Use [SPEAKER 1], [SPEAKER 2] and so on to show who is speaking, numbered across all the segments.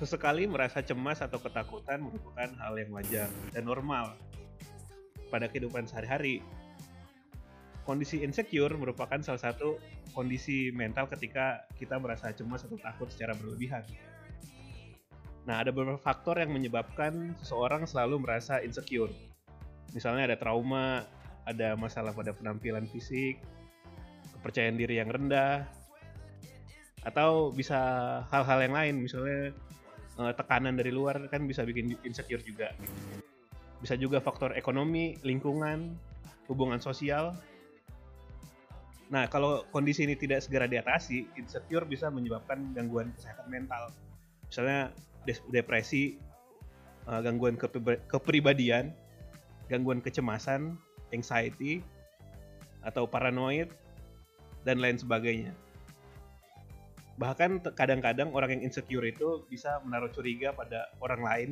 [SPEAKER 1] Sesekali merasa cemas atau ketakutan merupakan hal yang wajar dan normal pada kehidupan sehari-hari. Kondisi insecure merupakan salah satu kondisi mental ketika kita merasa cemas atau takut secara berlebihan. Nah, ada beberapa faktor yang menyebabkan seseorang selalu merasa insecure. Misalnya ada trauma, ada masalah pada penampilan fisik, kepercayaan diri yang rendah, atau bisa hal-hal yang lain, misalnya eh, tekanan dari luar kan bisa bikin insecure juga. Bisa juga faktor ekonomi, lingkungan, hubungan sosial. Nah, kalau kondisi ini tidak segera diatasi, insecure bisa menyebabkan gangguan kesehatan mental. Misalnya depresi, eh, gangguan kepribadian, gangguan kecemasan, anxiety, atau paranoid, dan lain sebagainya. Bahkan kadang-kadang orang yang insecure itu bisa menaruh curiga pada orang lain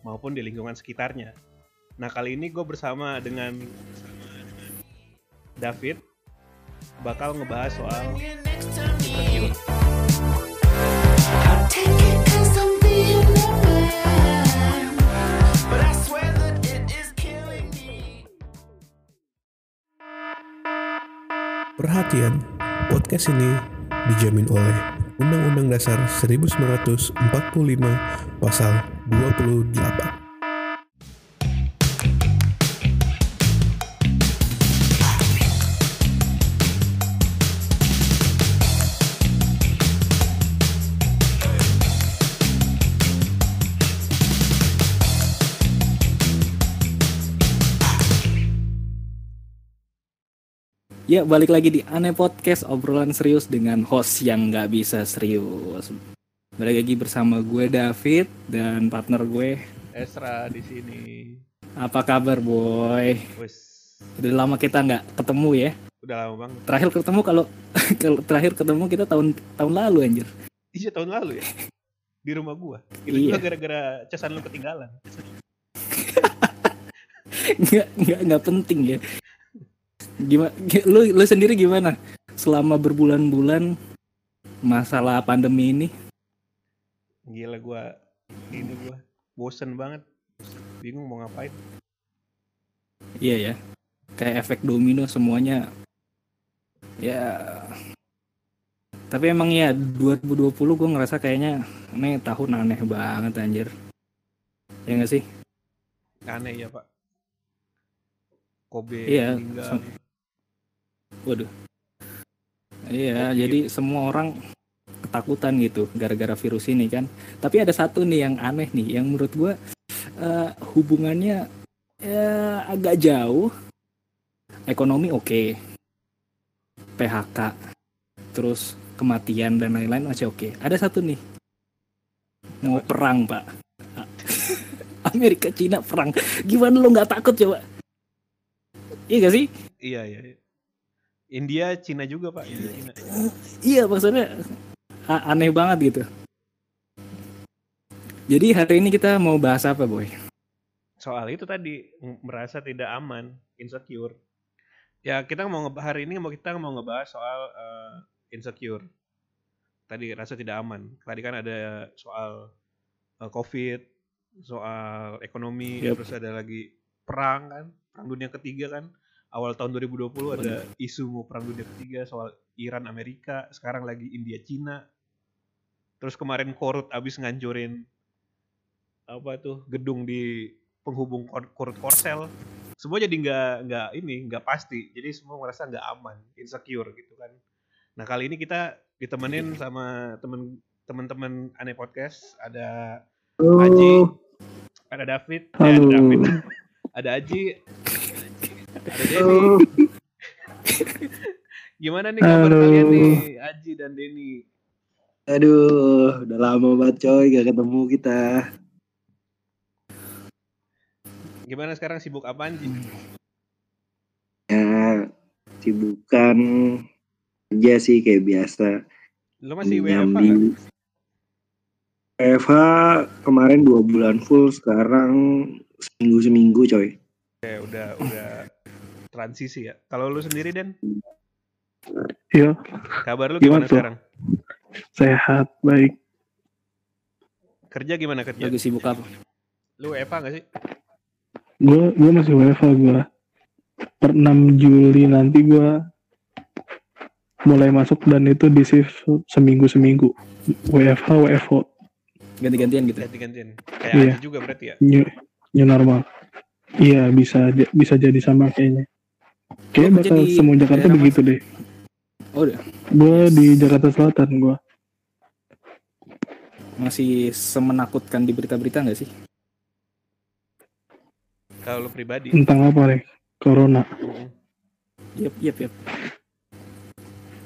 [SPEAKER 1] maupun di lingkungan sekitarnya. Nah kali ini gue bersama dengan David bakal ngebahas soal insecure.
[SPEAKER 2] Perhatian, podcast ini dijamin oleh Undang-Undang Dasar 1945 Pasal 28.
[SPEAKER 3] Ya, balik lagi di Aneh Podcast, obrolan serius dengan host yang nggak bisa serius. Balik lagi bersama gue David dan partner gue.
[SPEAKER 1] Esra di sini.
[SPEAKER 3] Apa kabar, boy? Udah lama kita nggak ketemu ya.
[SPEAKER 1] udah lama banget.
[SPEAKER 3] Terakhir ketemu kalau kalau terakhir ketemu kita tahun tahun lalu anjir.
[SPEAKER 1] Iya tahun lalu ya. Di rumah gua. Itu
[SPEAKER 3] Iya.
[SPEAKER 1] juga gara-gara casan lu ketinggalan.
[SPEAKER 3] Nggak nggak nggak penting ya. Gimana lu lu sendiri gimana? Selama berbulan-bulan masalah pandemi ini
[SPEAKER 1] Gila gua ini gua bosen banget. Bingung mau ngapain.
[SPEAKER 3] Iya ya. Kayak efek domino semuanya. Ya. Tapi emang ya 2020 gue ngerasa kayaknya ini tahun aneh banget anjir. Ya gak sih?
[SPEAKER 1] Aneh ya, Pak. Kobe
[SPEAKER 3] Iya,
[SPEAKER 1] meninggal.
[SPEAKER 3] Waduh. Iya, jadi semua orang ketakutan gitu gara-gara virus ini kan. Tapi ada satu nih yang aneh nih, yang menurut gua eh, hubungannya ya agak jauh. Ekonomi oke, PHK, terus kematian dan lain-lain masih oke. Ada satu nih, mau perang pak. Amerika Cina perang. Gimana lo nggak takut coba? Iya gak sih?
[SPEAKER 1] Iya, iya. iya. India, Cina juga, Pak. India, Cina.
[SPEAKER 3] Iya maksudnya aneh banget gitu. Jadi hari ini kita mau bahas apa boy?
[SPEAKER 1] Soal itu tadi merasa tidak aman, insecure. Ya, kita mau hari ini mau kita mau ngebahas soal eh, insecure. Tadi rasa tidak aman. Tadi kan ada soal eh, COVID, soal ekonomi,
[SPEAKER 3] Yep.
[SPEAKER 1] terus ada lagi perang kan, perang dunia ketiga kan. Awal tahun 2020 ada isu mau perang dunia ketiga soal Iran Amerika, sekarang lagi India Cina. Terus kemarin Korut abis ngancurin apa tuh gedung di penghubung Kor- Korut Korsel. Semua jadi nggak nggak ini nggak pasti. Jadi semua merasa nggak aman, insecure gitu kan. Nah kali ini kita ditemenin sama temen teman-teman aneh podcast ada Aji, ada David, eh, ada
[SPEAKER 3] Halo.
[SPEAKER 1] David, ada Aji, ada Denny. Gimana nih kabar
[SPEAKER 4] Halo.
[SPEAKER 1] kalian nih, Aji dan Denny?
[SPEAKER 4] Aduh, udah lama banget coy gak ketemu kita.
[SPEAKER 1] Gimana sekarang sibuk apaan Ji?
[SPEAKER 4] Ya, sibukan aja sih kayak biasa.
[SPEAKER 1] Lo masih WFH.
[SPEAKER 4] WFH kemarin dua bulan full, sekarang seminggu-seminggu coy.
[SPEAKER 1] Ya udah udah transisi ya. Kalau lu sendiri Den?
[SPEAKER 5] Iya,
[SPEAKER 1] Kabar lu
[SPEAKER 5] Gimana
[SPEAKER 1] gimana,
[SPEAKER 5] tuh?
[SPEAKER 1] sekarang?
[SPEAKER 5] sehat, baik.
[SPEAKER 1] Kerja gimana kerja?
[SPEAKER 3] Lagi sibuk apa?
[SPEAKER 1] Lu Eva gak sih?
[SPEAKER 5] Gue gue masih WFH gue. Per 6 Juli nanti gue mulai masuk dan itu di shift seminggu seminggu. WFH WFO
[SPEAKER 3] Ganti-gantian gitu.
[SPEAKER 1] Ganti-gantian. Kayak
[SPEAKER 5] Iya.
[SPEAKER 1] Aji juga berarti ya?
[SPEAKER 5] new, new normal. Iya bisa j- bisa jadi sama kayaknya. Kayaknya bakal
[SPEAKER 3] kerja di
[SPEAKER 5] semua Jakarta begitu deh.
[SPEAKER 3] Oh, udah.
[SPEAKER 5] Gue di Jakarta Selatan gue.
[SPEAKER 3] masih semenakutkan di berita-berita nggak sih?
[SPEAKER 1] Kalau pribadi.
[SPEAKER 5] Tentang apa nih? Corona.
[SPEAKER 3] Yep, yep, yep.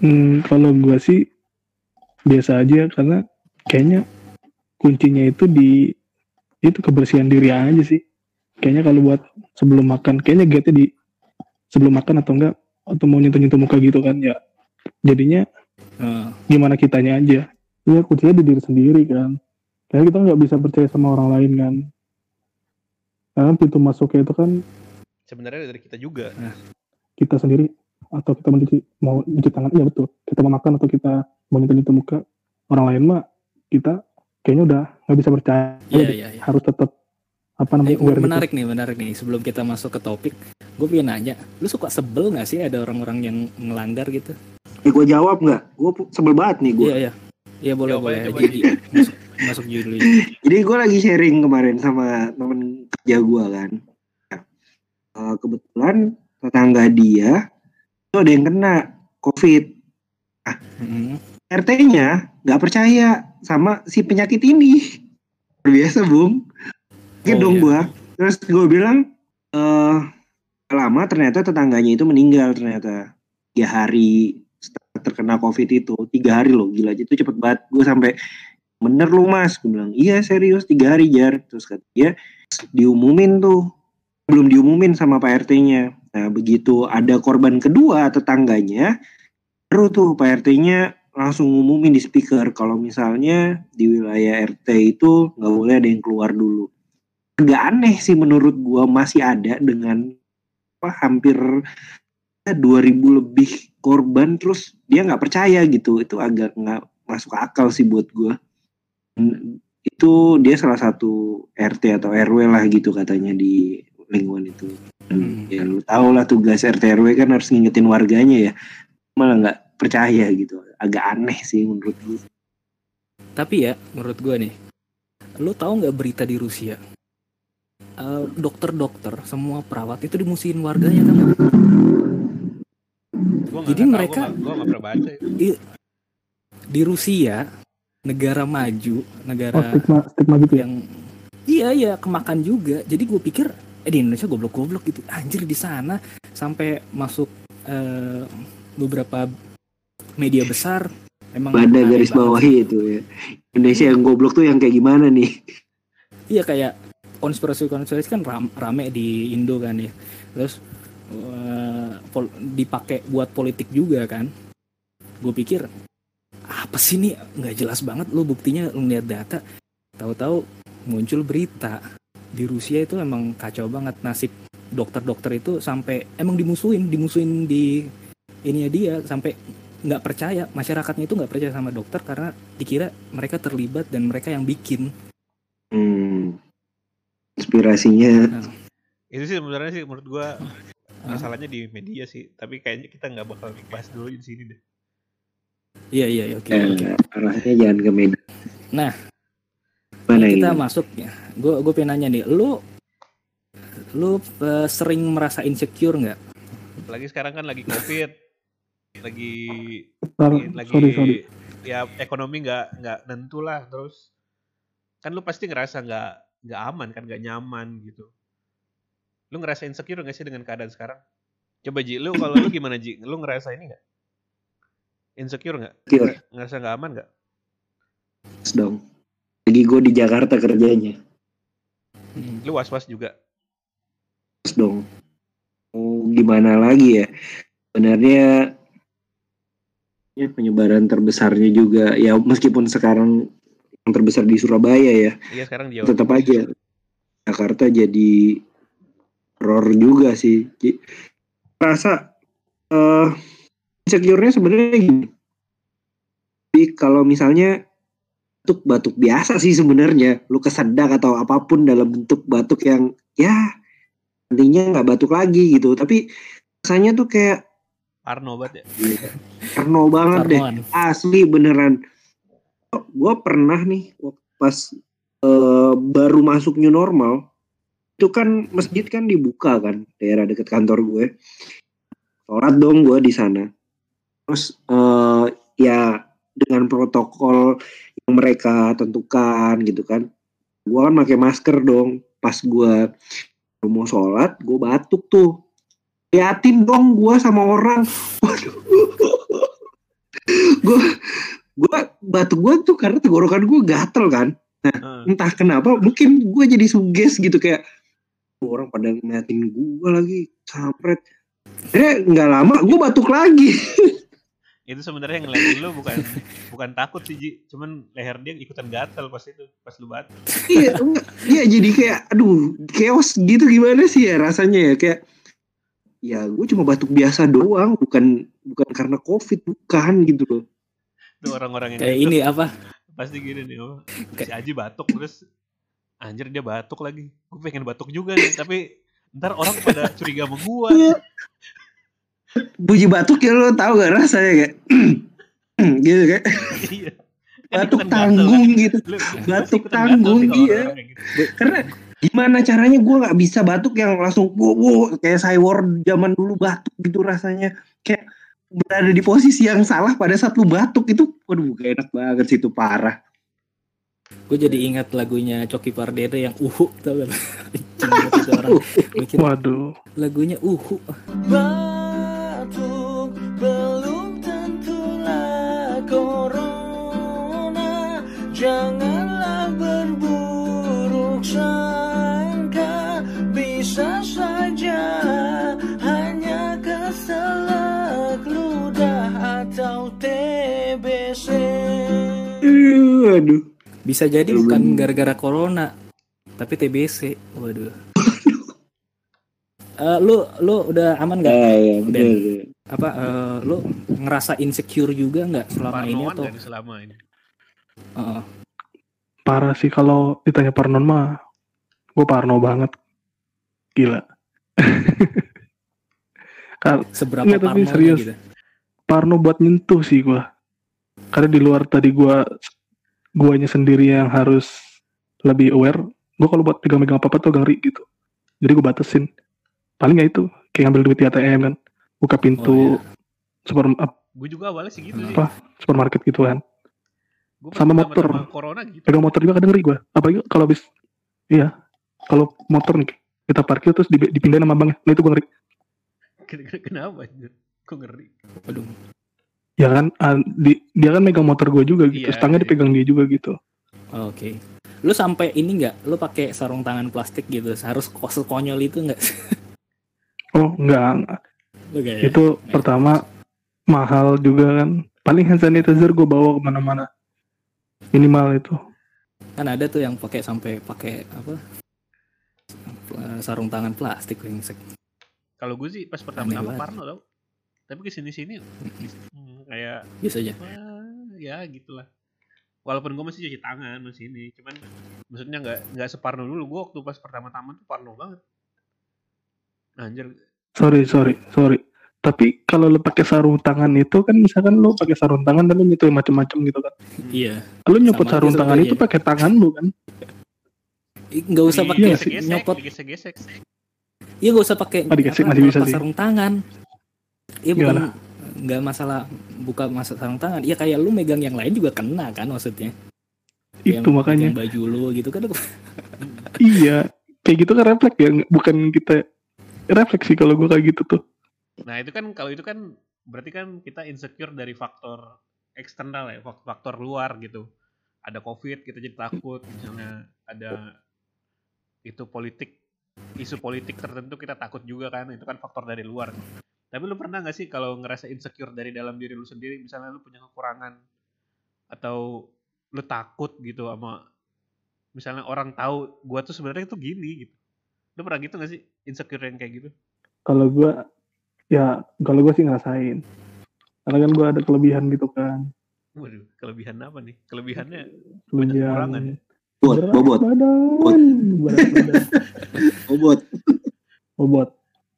[SPEAKER 5] Hmm, kalau gue sih biasa aja karena kayaknya kuncinya itu di itu kebersihan diri aja sih. Kayaknya kalau buat sebelum makan, kayaknya gate di sebelum makan atau enggak atau mau nyentuh-nyentuh muka gitu kan ya. Jadinya
[SPEAKER 3] Eh,
[SPEAKER 5] gimana kitanya aja. Ya kuncinya di diri sendiri kan. Karena kita nggak bisa percaya sama orang lain kan. Karena pintu masuknya itu kan
[SPEAKER 1] Sebenarnya dari kita juga.
[SPEAKER 5] kita sendiri atau kita mencuci mau mencuci tangan iya betul kita mau makan atau kita mau nyentuh nyentuh muka orang lain mah kita kayaknya udah nggak bisa percaya
[SPEAKER 3] Iya,
[SPEAKER 5] deh.
[SPEAKER 3] iya, iya.
[SPEAKER 5] harus tetap apa
[SPEAKER 3] Eh,
[SPEAKER 5] namanya aware gitu.
[SPEAKER 3] menarik nih, menarik nih. Sebelum kita masuk ke topik, gue pengen nanya, lu suka sebel nggak sih ada orang-orang yang ngelanggar gitu?
[SPEAKER 4] Eh, gue jawab nggak? Gue sebel banget nih gue.
[SPEAKER 3] Iya, iya. Iya boleh, boleh. Jadi masuk, masuk judul
[SPEAKER 4] Jadi gue lagi sharing kemarin sama temen kerja gue kan. Eh, kebetulan tetangga dia itu ada yang kena COVID.
[SPEAKER 3] Hmm.
[SPEAKER 4] RT-nya nggak percaya sama si penyakit ini. Biasa, Bung. Oke
[SPEAKER 3] Oh,
[SPEAKER 4] dong
[SPEAKER 3] iya.
[SPEAKER 4] gua. Terus gue bilang eh lama ternyata tetangganya itu meninggal ternyata. Tiga hari terkena covid itu. Tiga hari loh gila. Itu cepet banget. Gue sampai bener lu mas. Gue bilang iya serius. Tiga hari jar. Terus kata dia diumumin tuh. Belum diumumin sama pak rt-nya nah begitu ada korban kedua tetangganya baru tuh pak rt-nya langsung ngumumin di speaker. Kalau misalnya di wilayah rt itu nggak boleh ada yang keluar dulu agak aneh sih menurut gua masih ada dengan apa hampir 2000 lebih korban terus dia nggak percaya gitu. Itu agak nggak masuk akal sih buat gua. Hmm, itu dia salah satu RT atau RW lah gitu katanya di lingkungan itu. Dan
[SPEAKER 3] Hmm.
[SPEAKER 4] ya lu tau lah tugas RT RW kan harus ngingetin warganya ya. Malah nggak percaya gitu. Agak aneh sih menurut gua.
[SPEAKER 3] Tapi ya, menurut gue nih, lu tahu nggak berita di Rusia? Eh, Dokter-dokter, semua perawat itu dimusuhin warganya kan?
[SPEAKER 1] Gua
[SPEAKER 3] Jadi
[SPEAKER 1] tahu,
[SPEAKER 3] mereka-
[SPEAKER 1] gua nggak- gua pernah baca. ya.
[SPEAKER 3] Di Rusia, negara maju, negara
[SPEAKER 5] oh stigma stigma gitu ya
[SPEAKER 3] yang iya iya kemakan juga. Jadi gue pikir eh di Indonesia goblok-goblok gitu. Anjir di sana sampai masuk eh, beberapa media besar emang
[SPEAKER 4] pada garis bawahi itu ya Indonesia yang goblok tuh yang kayak gimana nih
[SPEAKER 3] Iya kayak konspirasi-konspirasi kan ram- rame di Indo kan ya. Terus eh, pol- dipakai buat politik juga kan. Gue pikir apa sih nih nggak jelas banget lo buktinya lu lihat data. Tahu-tahu muncul berita di Rusia itu emang kacau banget nasib dokter-dokter itu sampai emang dimusuhin, dimusuhin di ininya dia sampai nggak percaya masyarakatnya itu nggak percaya sama dokter karena dikira mereka terlibat dan mereka yang bikin.
[SPEAKER 4] hmm. Inspirasinya
[SPEAKER 1] Itu sih sebenarnya sih menurut gua
[SPEAKER 3] Ah.
[SPEAKER 1] masalahnya di media sih. Tapi kayaknya kita nggak bakal bahas dulu di sini deh.
[SPEAKER 3] Iya iya iya, oke
[SPEAKER 4] eh,
[SPEAKER 3] oke.
[SPEAKER 4] arahnya jangan ke media
[SPEAKER 3] Nah,
[SPEAKER 4] mana
[SPEAKER 3] Ini kita
[SPEAKER 4] ini
[SPEAKER 3] masuk ya. Gue gue pengen nanya nih, lu lu eh, sering merasa insecure nggak?
[SPEAKER 1] Apalagi sekarang kan lagi covid, lagi
[SPEAKER 5] Ntar,
[SPEAKER 1] lagi
[SPEAKER 5] sorry sorry
[SPEAKER 1] ya ekonomi nggak nggak nentu lah terus kan lu pasti ngerasa nggak nggak aman kan nggak nyaman gitu. Lu ngerasa insecure nggak sih dengan keadaan sekarang? Coba Ji lu kalau lu gimana Ji? Lu ngerasa ini nggak? Insecure nggak? Ngerasa nggak aman nggak?
[SPEAKER 4] Dong. Lagi gue di Jakarta kerjanya.
[SPEAKER 1] Lu was was juga
[SPEAKER 4] dong. Mau gimana lagi ya? Sebenarnya ya penyebaran terbesarnya juga. Ya meskipun sekarang yang terbesar di Surabaya ya
[SPEAKER 1] iya sekarang di Jawa
[SPEAKER 4] tetap aja Jakarta jadi horror juga sih rasa eh insecure-nya sebenarnya gini. Jadi kalau misalnya batuk batuk biasa sih sebenarnya, lu kesedak atau apa pun dalam bentuk batuk yang ya nantinya nggak batuk lagi gitu. Tapi rasanya tuh kayak
[SPEAKER 1] Parno banget ya.
[SPEAKER 4] karno banget deh.
[SPEAKER 3] Karnoan.
[SPEAKER 4] Asli beneran. Gue pernah nih pas eh, baru masuk new normal, itu kan masjid kan dibuka kan daerah deket kantor gue. Sholat dong gue di sana. Terus eh, ya dengan protokol yang mereka tentukan gitu kan. Gue kan pakai masker dong. Pas gue mau sholat, gue batuk tuh. Liatin dong gue sama orang. Waduh. gue gue batuk gue tuh karena tenggorokan gue gatel kan.
[SPEAKER 1] Heeh.
[SPEAKER 4] entah kenapa mungkin gue jadi suges gitu kayak "Oh, orang pada ngeliatin gue lagi sampret Akhirnya nggak lama gue batuk lagi.
[SPEAKER 1] Itu sebenarnya ngeliatin lu bukan bukan takut sih Ji. cuman leher dia ikutan gatel pas itu pas lu batuk.
[SPEAKER 4] Iya iya jadi kayak aduh chaos gitu gimana sih ya rasanya ya? Kayak ya gue cuma batuk biasa doang bukan bukan karena covid bukan gitu loh
[SPEAKER 1] itu orang-orang yang
[SPEAKER 3] Kayak
[SPEAKER 1] gitu
[SPEAKER 3] ini apa?
[SPEAKER 1] pasti gini nih oh, si Aji batuk terus anjir dia batuk lagi gue pengen batuk juga nih tapi ntar orang pada curiga sama gua
[SPEAKER 4] bunyi batuk ya lo tau gak rasanya kayak gitu kayak
[SPEAKER 1] iya Kan
[SPEAKER 4] batuk
[SPEAKER 1] gatel,
[SPEAKER 4] tanggung
[SPEAKER 1] kan?
[SPEAKER 4] gitu Batuk tanggung, iya.
[SPEAKER 1] gitu.
[SPEAKER 4] karena gimana caranya gue nggak bisa batuk yang langsung wow, wow, kayak cyber zaman dulu batuk gitu rasanya kayak berada di posisi yang salah pada saat lu batuk itu waduh gak enak banget sih itu parah
[SPEAKER 3] Gue jadi ingat lagunya Coki Pardede yang Uhu tau gak? Orang.
[SPEAKER 5] Waduh.
[SPEAKER 3] lagunya Uhu.
[SPEAKER 6] Batuk belum tentulah corona Janganlah berburuk sangka
[SPEAKER 4] aduh
[SPEAKER 3] Bisa jadi bukan gara-gara corona, tapi TBC. Waduh. Eh, lu lu udah aman nggak?
[SPEAKER 4] ya, ya,
[SPEAKER 3] bener, Apa eh, lu ngerasa insecure juga nggak selama ini atau?
[SPEAKER 1] selama ini
[SPEAKER 3] Heeh.
[SPEAKER 5] Parah sih kalau ditanya Parnon mah. Gue Parno banget. Gila.
[SPEAKER 3] Seberapa
[SPEAKER 5] Nggak, tapi
[SPEAKER 3] parnonya
[SPEAKER 5] serius.
[SPEAKER 3] gitu?
[SPEAKER 5] Parno buat nyentuh sih gue. Karena di luar tadi gue guanya sendiri yang harus lebih aware. Gue kalau buat pegang-pegang apa-apa tuh ngeri gitu. Jadi gue batasin. Paling nggak itu kayak ngambil duit di ATM kan. Buka pintu
[SPEAKER 3] Oh, iya.
[SPEAKER 5] super, ap-
[SPEAKER 1] gue juga awalnya sih gitu sih
[SPEAKER 5] apa supermarket gitu kan.
[SPEAKER 1] Gua
[SPEAKER 5] Sama motor.
[SPEAKER 1] pertama corona gitu
[SPEAKER 5] Pegang motor juga kadang ngeri gue. Apalagi kalau habis iya. Kalau motor nih kita parkir terus dip- dipindahin sama abangnya. Nah itu gue ngeri.
[SPEAKER 1] kenapa anjir kok ngeri
[SPEAKER 3] Waduh.
[SPEAKER 5] Ya kan ah, di- dia kan megang motor gue juga gitu.
[SPEAKER 1] Iya,
[SPEAKER 5] Stangnya
[SPEAKER 1] iya.
[SPEAKER 5] dipegang dia juga gitu.
[SPEAKER 3] Oke. Lu sampai ini nggak? Lu pakai sarung tangan plastik gitu? Harus kos konyol itu nggak?
[SPEAKER 5] Oh
[SPEAKER 3] nggak ya?
[SPEAKER 5] itu pertama mahal juga kan paling hand sanitizer gue bawa ke mana-mana minimal itu
[SPEAKER 3] Kan ada tuh yang pakai sampai pakai apa? sarung tangan plastik brengsek.
[SPEAKER 1] kalau gue sih pas pertama-tama. Parno tau tapi ke sini sini hmm, kayak
[SPEAKER 3] Biasa aja.
[SPEAKER 1] wah, ya gitulah walaupun gue masih cuci tangan masih ini cuman maksudnya nggak nggak separno dulu gue waktu pas pertama-tama tuh parno banget anjir
[SPEAKER 5] sorry sorry sorry tapi kalau lo pakai sarung tangan itu kan misalkan lo pakai sarung tangan dan lo nyetuin macam-macam gitu kan
[SPEAKER 3] Iya.
[SPEAKER 5] lo nyopot
[SPEAKER 3] Sama
[SPEAKER 5] sarung
[SPEAKER 3] aja
[SPEAKER 5] tangan itu pakai tangan lo kan
[SPEAKER 3] Nggak usah
[SPEAKER 1] Di-
[SPEAKER 3] pakai
[SPEAKER 1] digesek-gesek,
[SPEAKER 3] nyopot.
[SPEAKER 1] digesek-gesek
[SPEAKER 3] Iya nggak usah pakai
[SPEAKER 5] digesek
[SPEAKER 3] apa,
[SPEAKER 5] masih bisa
[SPEAKER 3] lepas
[SPEAKER 5] sih.
[SPEAKER 3] sarung tangan. Iya bukan? Nggak masalah buka masa sarung tangan. Iya kayak lu megang yang lain juga kena kan maksudnya. Yang
[SPEAKER 5] itu makanya
[SPEAKER 3] megang baju lu gitu kan.
[SPEAKER 5] iya kayak gitu kan refleks ya bukan kita refleksi kalau gue kayak gitu tuh
[SPEAKER 1] Nah itu kan kalau itu kan berarti kan kita insecure dari faktor eksternal ya, fak- faktor luar gitu. Ada covid kita jadi takut, misalnya ada itu politik, isu politik tertentu kita takut juga kan, itu kan faktor dari luar. Tapi lu pernah nggak sih kalau ngerasa insecure dari dalam diri lu sendiri, misalnya lu punya kekurangan atau lu takut gitu sama misalnya orang tahu gua tuh sebenarnya itu gini gitu. Lu pernah gitu gak sih insecure yang kayak gitu?
[SPEAKER 5] kalau gue ya kalau gue sih ngerasain karena kan gue ada kelebihan gitu kan
[SPEAKER 1] Waduh, kelebihan apa nih? Kelebihannya banyak kekurangan ya?
[SPEAKER 4] Bobot,
[SPEAKER 5] berat
[SPEAKER 4] bobot,
[SPEAKER 5] badan
[SPEAKER 4] Bobot.
[SPEAKER 5] berat badan
[SPEAKER 4] bobot.
[SPEAKER 5] bobot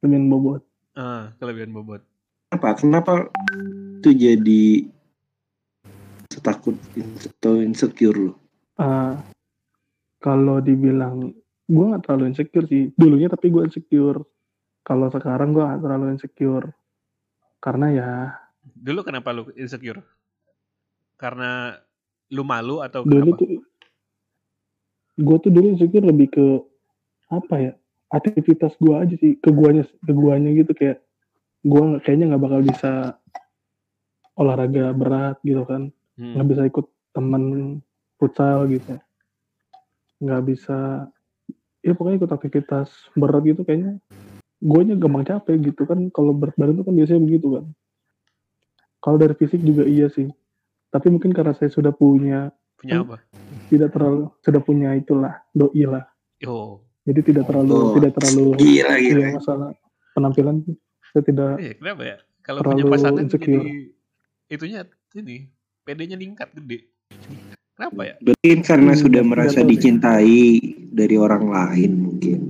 [SPEAKER 5] kelebihan bobot
[SPEAKER 1] Ah, kelebihan bobot.
[SPEAKER 4] Kenapa? Kenapa itu jadi setakut atau insecure lo?
[SPEAKER 5] Ah, kalau dibilang gue nggak terlalu insecure sih dulunya tapi gue insecure kalau sekarang gue nggak terlalu insecure karena ya
[SPEAKER 1] Dulu kenapa lu insecure? Karena lu malu atau
[SPEAKER 5] dulu
[SPEAKER 1] kenapa?
[SPEAKER 5] tuh gue tuh dulu insecure lebih ke apa ya aktivitas gue aja sih ke guanya ke guanya gitu kayak gue kayaknya nggak bakal bisa olahraga berat gitu kan.
[SPEAKER 1] Hmm.
[SPEAKER 5] nggak bisa ikut temen futsal gitu. Nggak bisa ya pokoknya ikut aktivitas berat gitu kayaknya. Guanya gampang capek gitu kan kalau berat badan tuh kan biasanya begitu kan. Kalau dari fisik juga iya sih. Tapi mungkin karena saya sudah punya
[SPEAKER 1] Punya apa?
[SPEAKER 5] tidak terlalu sudah punya itulah doi lah.
[SPEAKER 1] Yo.
[SPEAKER 5] Jadi tidak terlalu
[SPEAKER 4] Oh.
[SPEAKER 5] tidak terlalu
[SPEAKER 4] Gila,
[SPEAKER 5] iya,
[SPEAKER 4] gila.
[SPEAKER 5] masalah penampilan saya tidak
[SPEAKER 1] Eh, kenapa ya? Kalau
[SPEAKER 5] Terlalu
[SPEAKER 1] punya pasangan
[SPEAKER 5] insecure.
[SPEAKER 1] jadi itunya ini PD-nya meningkat gede. Kenapa ya?
[SPEAKER 4] Berarti kan karena
[SPEAKER 5] Hmm,
[SPEAKER 4] sudah merasa dicintai dari orang lain mungkin.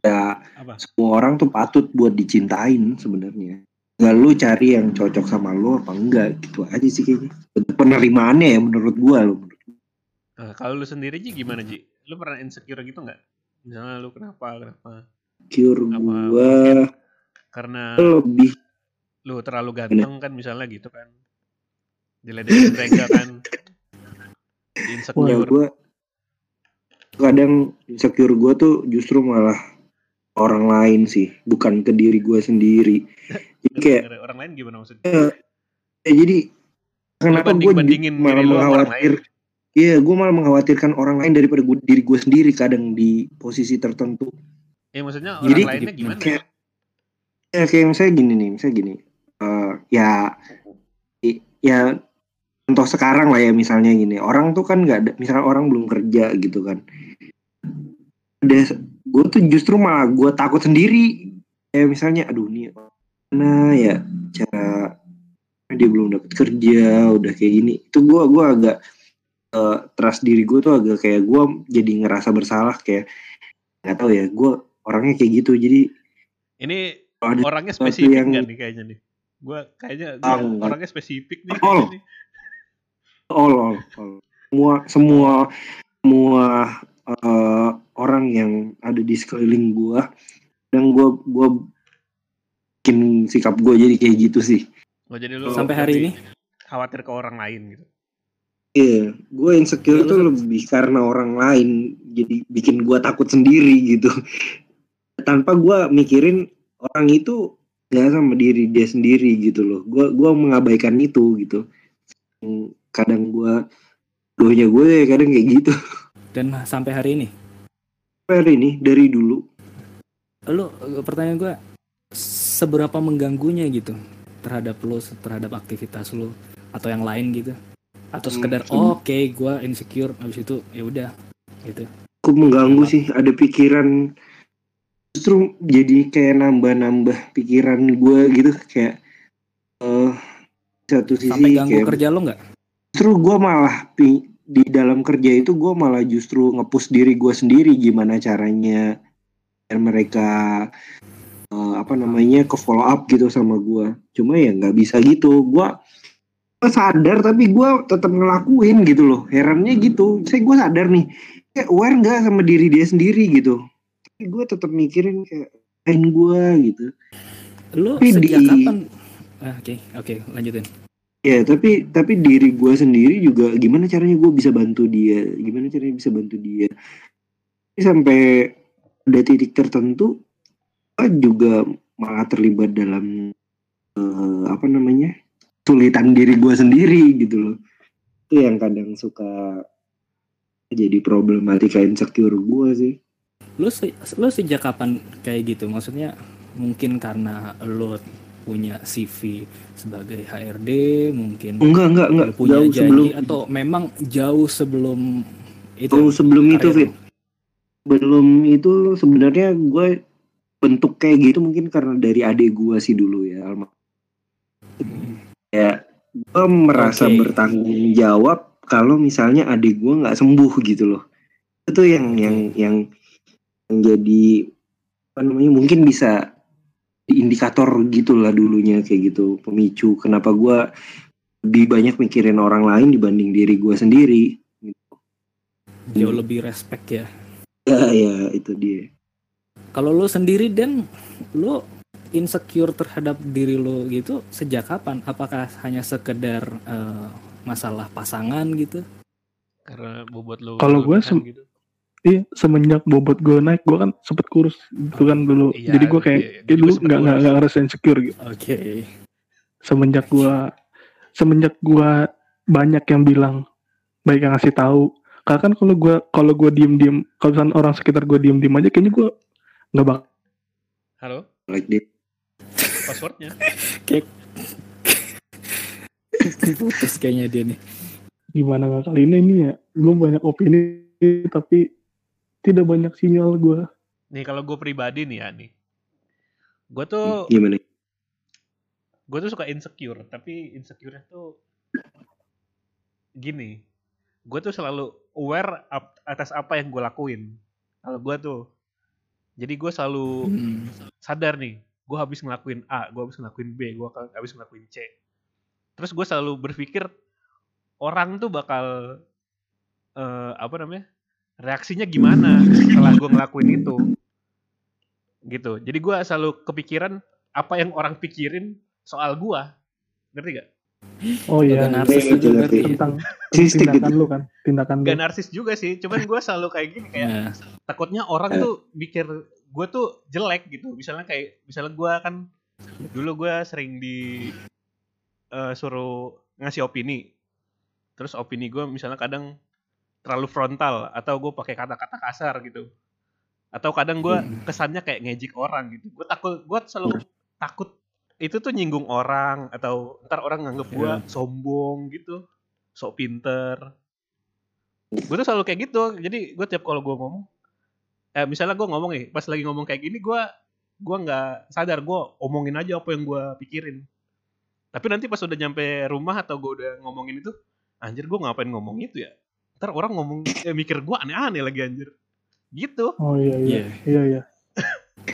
[SPEAKER 4] Ya,
[SPEAKER 1] Apa?
[SPEAKER 4] semua orang tuh patut buat dicintain sebenarnya. Nggak lu cari yang cocok sama lu apa enggak gitu aja sih kayaknya. Bentuk penerimaannya ya menurut gua lo.
[SPEAKER 1] Nah, kalau lu sendiri Ji gimana Ji? Lu pernah insecure gitu nggak? Misalnya lu kenapa? Kenapa?
[SPEAKER 4] Cure
[SPEAKER 1] Apa
[SPEAKER 4] gua
[SPEAKER 1] Karena
[SPEAKER 4] lebih
[SPEAKER 1] lu terlalu ganteng kan misalnya gitu kan. Diledekin mereka kan. Insecure.
[SPEAKER 4] gua kadang insecure gua tuh justru malah orang lain sih, bukan ke diri gua sendiri. Jadi kayak
[SPEAKER 1] orang lain gimana maksudnya?
[SPEAKER 4] ya jadi kenapa gue
[SPEAKER 1] banding-bandingin
[SPEAKER 4] malah mengkhawatir iya gue malah mengkhawatirkan orang lain daripada gua, diri gue sendiri kadang di posisi tertentu.
[SPEAKER 1] Ya maksudnya orang
[SPEAKER 4] Jadi,
[SPEAKER 1] lainnya gimana?
[SPEAKER 4] kayak- ya kayak misalnya gini nih misalnya gini. Eh, ya i- ya contoh sekarang lah ya misalnya gini. Orang tuh kan nggak ada misalnya orang belum kerja gitu kan. Ada gue tuh justru malah gue takut sendiri. Kayak misalnya aduh nih mana ya cara dia belum dapat kerja udah kayak gini. Itu gue gua agak eh, trust diri gue tuh agak kayak gue jadi ngerasa bersalah kayak nggak tahu ya gue orangnya kayak gitu jadi
[SPEAKER 1] Ini
[SPEAKER 4] ada
[SPEAKER 1] orangnya spesifik
[SPEAKER 4] yang-
[SPEAKER 1] nggak nih kayaknya nih? Gua kayaknya gua
[SPEAKER 4] enggak.
[SPEAKER 1] orangnya spesifik nih.
[SPEAKER 4] Oh.
[SPEAKER 1] kayaknya nih.
[SPEAKER 4] all all, all. semua semua semua eh, orang yang ada di sekeliling gue dan gue gue bikin sikap gue jadi kayak gitu sih
[SPEAKER 1] Oh, jadi lu
[SPEAKER 3] Sampai hari ini?
[SPEAKER 1] khawatir ke orang lain gitu.
[SPEAKER 4] Iya, gue insecure
[SPEAKER 3] lu
[SPEAKER 4] tuh lebih karena orang lain, jadi bikin gue takut sendiri gitu. Tanpa gue mikirin orang itu nggak sama diri dia sendiri gitu loh. Gue gua mengabaikan itu gitu. Kadang gue doanya gue ya kadang kayak gitu.
[SPEAKER 3] Dan sampai hari ini,
[SPEAKER 4] Hari ini dari dulu
[SPEAKER 3] lu pertanyaan gue seberapa mengganggunya gitu terhadap lu, terhadap aktivitas lu atau yang lain gitu? Atau
[SPEAKER 4] Hmm,
[SPEAKER 3] sekedar
[SPEAKER 4] sem-
[SPEAKER 3] oh, oke gue insecure habis itu ya udah gitu.
[SPEAKER 4] cukup mengganggu sih. Ada pikiran justru jadi kayak nambah-nambah pikiran gue gitu kayak eh satu sisi
[SPEAKER 3] Sampai ganggu
[SPEAKER 4] kayak
[SPEAKER 3] kerja lu nggak?
[SPEAKER 4] justru gue malah di dalam kerja itu gue malah justru ngepush diri gue sendiri gimana caranya biar mereka eh, apa namanya ke follow up gitu sama gue cuma ya nggak bisa gitu gue sadar tapi gue tetap ngelakuin gitu loh. Herannya gitu. Saya gue sadar nih kayak aware nggak sama diri dia sendiri gitu. Tapi gue tetap mikirin kayak lain gue gitu.
[SPEAKER 3] Lu
[SPEAKER 4] Tapi
[SPEAKER 3] sejak
[SPEAKER 4] di-
[SPEAKER 3] kapan? Ah, Oke, oke, lanjutin.
[SPEAKER 4] Ya tapi tapi diri gue sendiri juga gimana caranya gue bisa bantu dia, gimana caranya bisa bantu dia. Sampai ada titik tertentu, gue juga malah terlibat dalam eh, apa namanya sulitan diri gue sendiri gitu loh. Itu yang kadang suka jadi problematika insecure gue sih.
[SPEAKER 3] Lu se- lu sejak kapan kayak gitu? Maksudnya mungkin karena lu punya CV sebagai HRD, mungkin
[SPEAKER 4] Enggak enggak enggak
[SPEAKER 3] punya
[SPEAKER 4] jauh
[SPEAKER 3] janji
[SPEAKER 4] sebelum
[SPEAKER 3] atau memang jauh sebelum itu?
[SPEAKER 4] jauh sebelum itu Fit. Belum itu sebenarnya gue bentuk kayak gitu mungkin karena dari adik gue sih dulu ya alma ya gue merasa
[SPEAKER 3] Oke.
[SPEAKER 4] bertanggung jawab kalau misalnya adik gue nggak sembuh gitu loh itu yang yang yang yang jadi apa namanya mungkin bisa di indikator gitulah dulunya kayak gitu pemicu kenapa gue lebih banyak mikirin orang lain dibanding diri gue sendiri
[SPEAKER 3] Jauh lebih respect ya.
[SPEAKER 4] ya ya itu dia
[SPEAKER 3] Kalau lo sendiri dan lo insecure terhadap diri lo gitu sejak kapan? Apakah hanya sekedar eh, masalah pasangan gitu?
[SPEAKER 1] Karena bobot lu
[SPEAKER 5] Kalau gua
[SPEAKER 1] berlebihan
[SPEAKER 5] sem-
[SPEAKER 1] gitu.
[SPEAKER 5] Iya, semenjak bobot gue naik, gue kan sempet kurus gitu kan dulu.
[SPEAKER 1] Iya,
[SPEAKER 5] Jadi gue kayak,
[SPEAKER 1] iya, iya.
[SPEAKER 5] ya dulu nggak nggak nggak ngerasa insecure gitu.
[SPEAKER 3] Oke.
[SPEAKER 5] Semenjak gue, semenjak gue banyak yang bilang, baik yang ngasih tahu. Karena kan kalau gue kalau gue diem diem, kalau misalnya orang sekitar gue diem diem aja, kayaknya gue nggak bak.
[SPEAKER 1] Halo,
[SPEAKER 4] like
[SPEAKER 1] passwordnya.
[SPEAKER 3] Putus kayaknya dia nih.
[SPEAKER 5] Gimana nggak kali ini nih ya? Gue banyak opini, tapi tidak banyak sinyal gue.
[SPEAKER 1] Nih kalau gue pribadi nih ya nih. Gue tuh
[SPEAKER 4] gimana
[SPEAKER 1] gue tuh suka insecure, tapi insecure tuh gini. Gue tuh selalu aware atas apa yang gue lakuin. Kalau gue tuh, jadi gue selalu
[SPEAKER 3] Hmm.
[SPEAKER 1] sadar nih, gue habis ngelakuin A, gue habis ngelakuin B, gue habis ngelakuin C. Terus gue selalu berpikir orang tuh bakal eh, apa namanya reaksinya gimana setelah gue ngelakuin itu, gitu. Jadi gue selalu kepikiran apa yang orang pikirin soal gue, ngerti gak?
[SPEAKER 5] Oh iya,
[SPEAKER 3] narsis
[SPEAKER 4] Iya,
[SPEAKER 3] juga
[SPEAKER 4] iya,
[SPEAKER 5] tentang
[SPEAKER 4] Sistik
[SPEAKER 5] tindakan
[SPEAKER 4] gitu.
[SPEAKER 5] lu kan, tindakan lu.
[SPEAKER 1] Gak narsis juga sih, cuman gue selalu kayak gini kayak
[SPEAKER 3] Nah,
[SPEAKER 1] takutnya orang
[SPEAKER 4] Eh.
[SPEAKER 1] tuh mikir gue tuh jelek gitu. Misalnya kayak misalnya gue kan dulu gue sering di eh, suruh ngasih opini. Terus opini gue misalnya kadang terlalu frontal atau gue pakai kata-kata kasar gitu. Atau kadang gue
[SPEAKER 3] Hmm.
[SPEAKER 1] kesannya kayak ngejek orang gitu. Gue takut gue selalu takut itu tuh nyinggung orang atau ntar orang nganggep gue sombong gitu sok pinter. Gue tuh selalu kayak gitu. Jadi gue tiap kalau gue ngomong eh misalnya gue ngomong nih pas lagi ngomong kayak gini gue gue nggak sadar gue omongin aja apa yang gue pikirin tapi nanti pas udah nyampe rumah atau gue udah ngomongin itu anjir gue ngapain ngomong itu ya ntar orang ngomong eh, mikir gue aneh-aneh lagi anjir gitu
[SPEAKER 5] Oh iya iya,
[SPEAKER 3] Iya.
[SPEAKER 5] iya iya.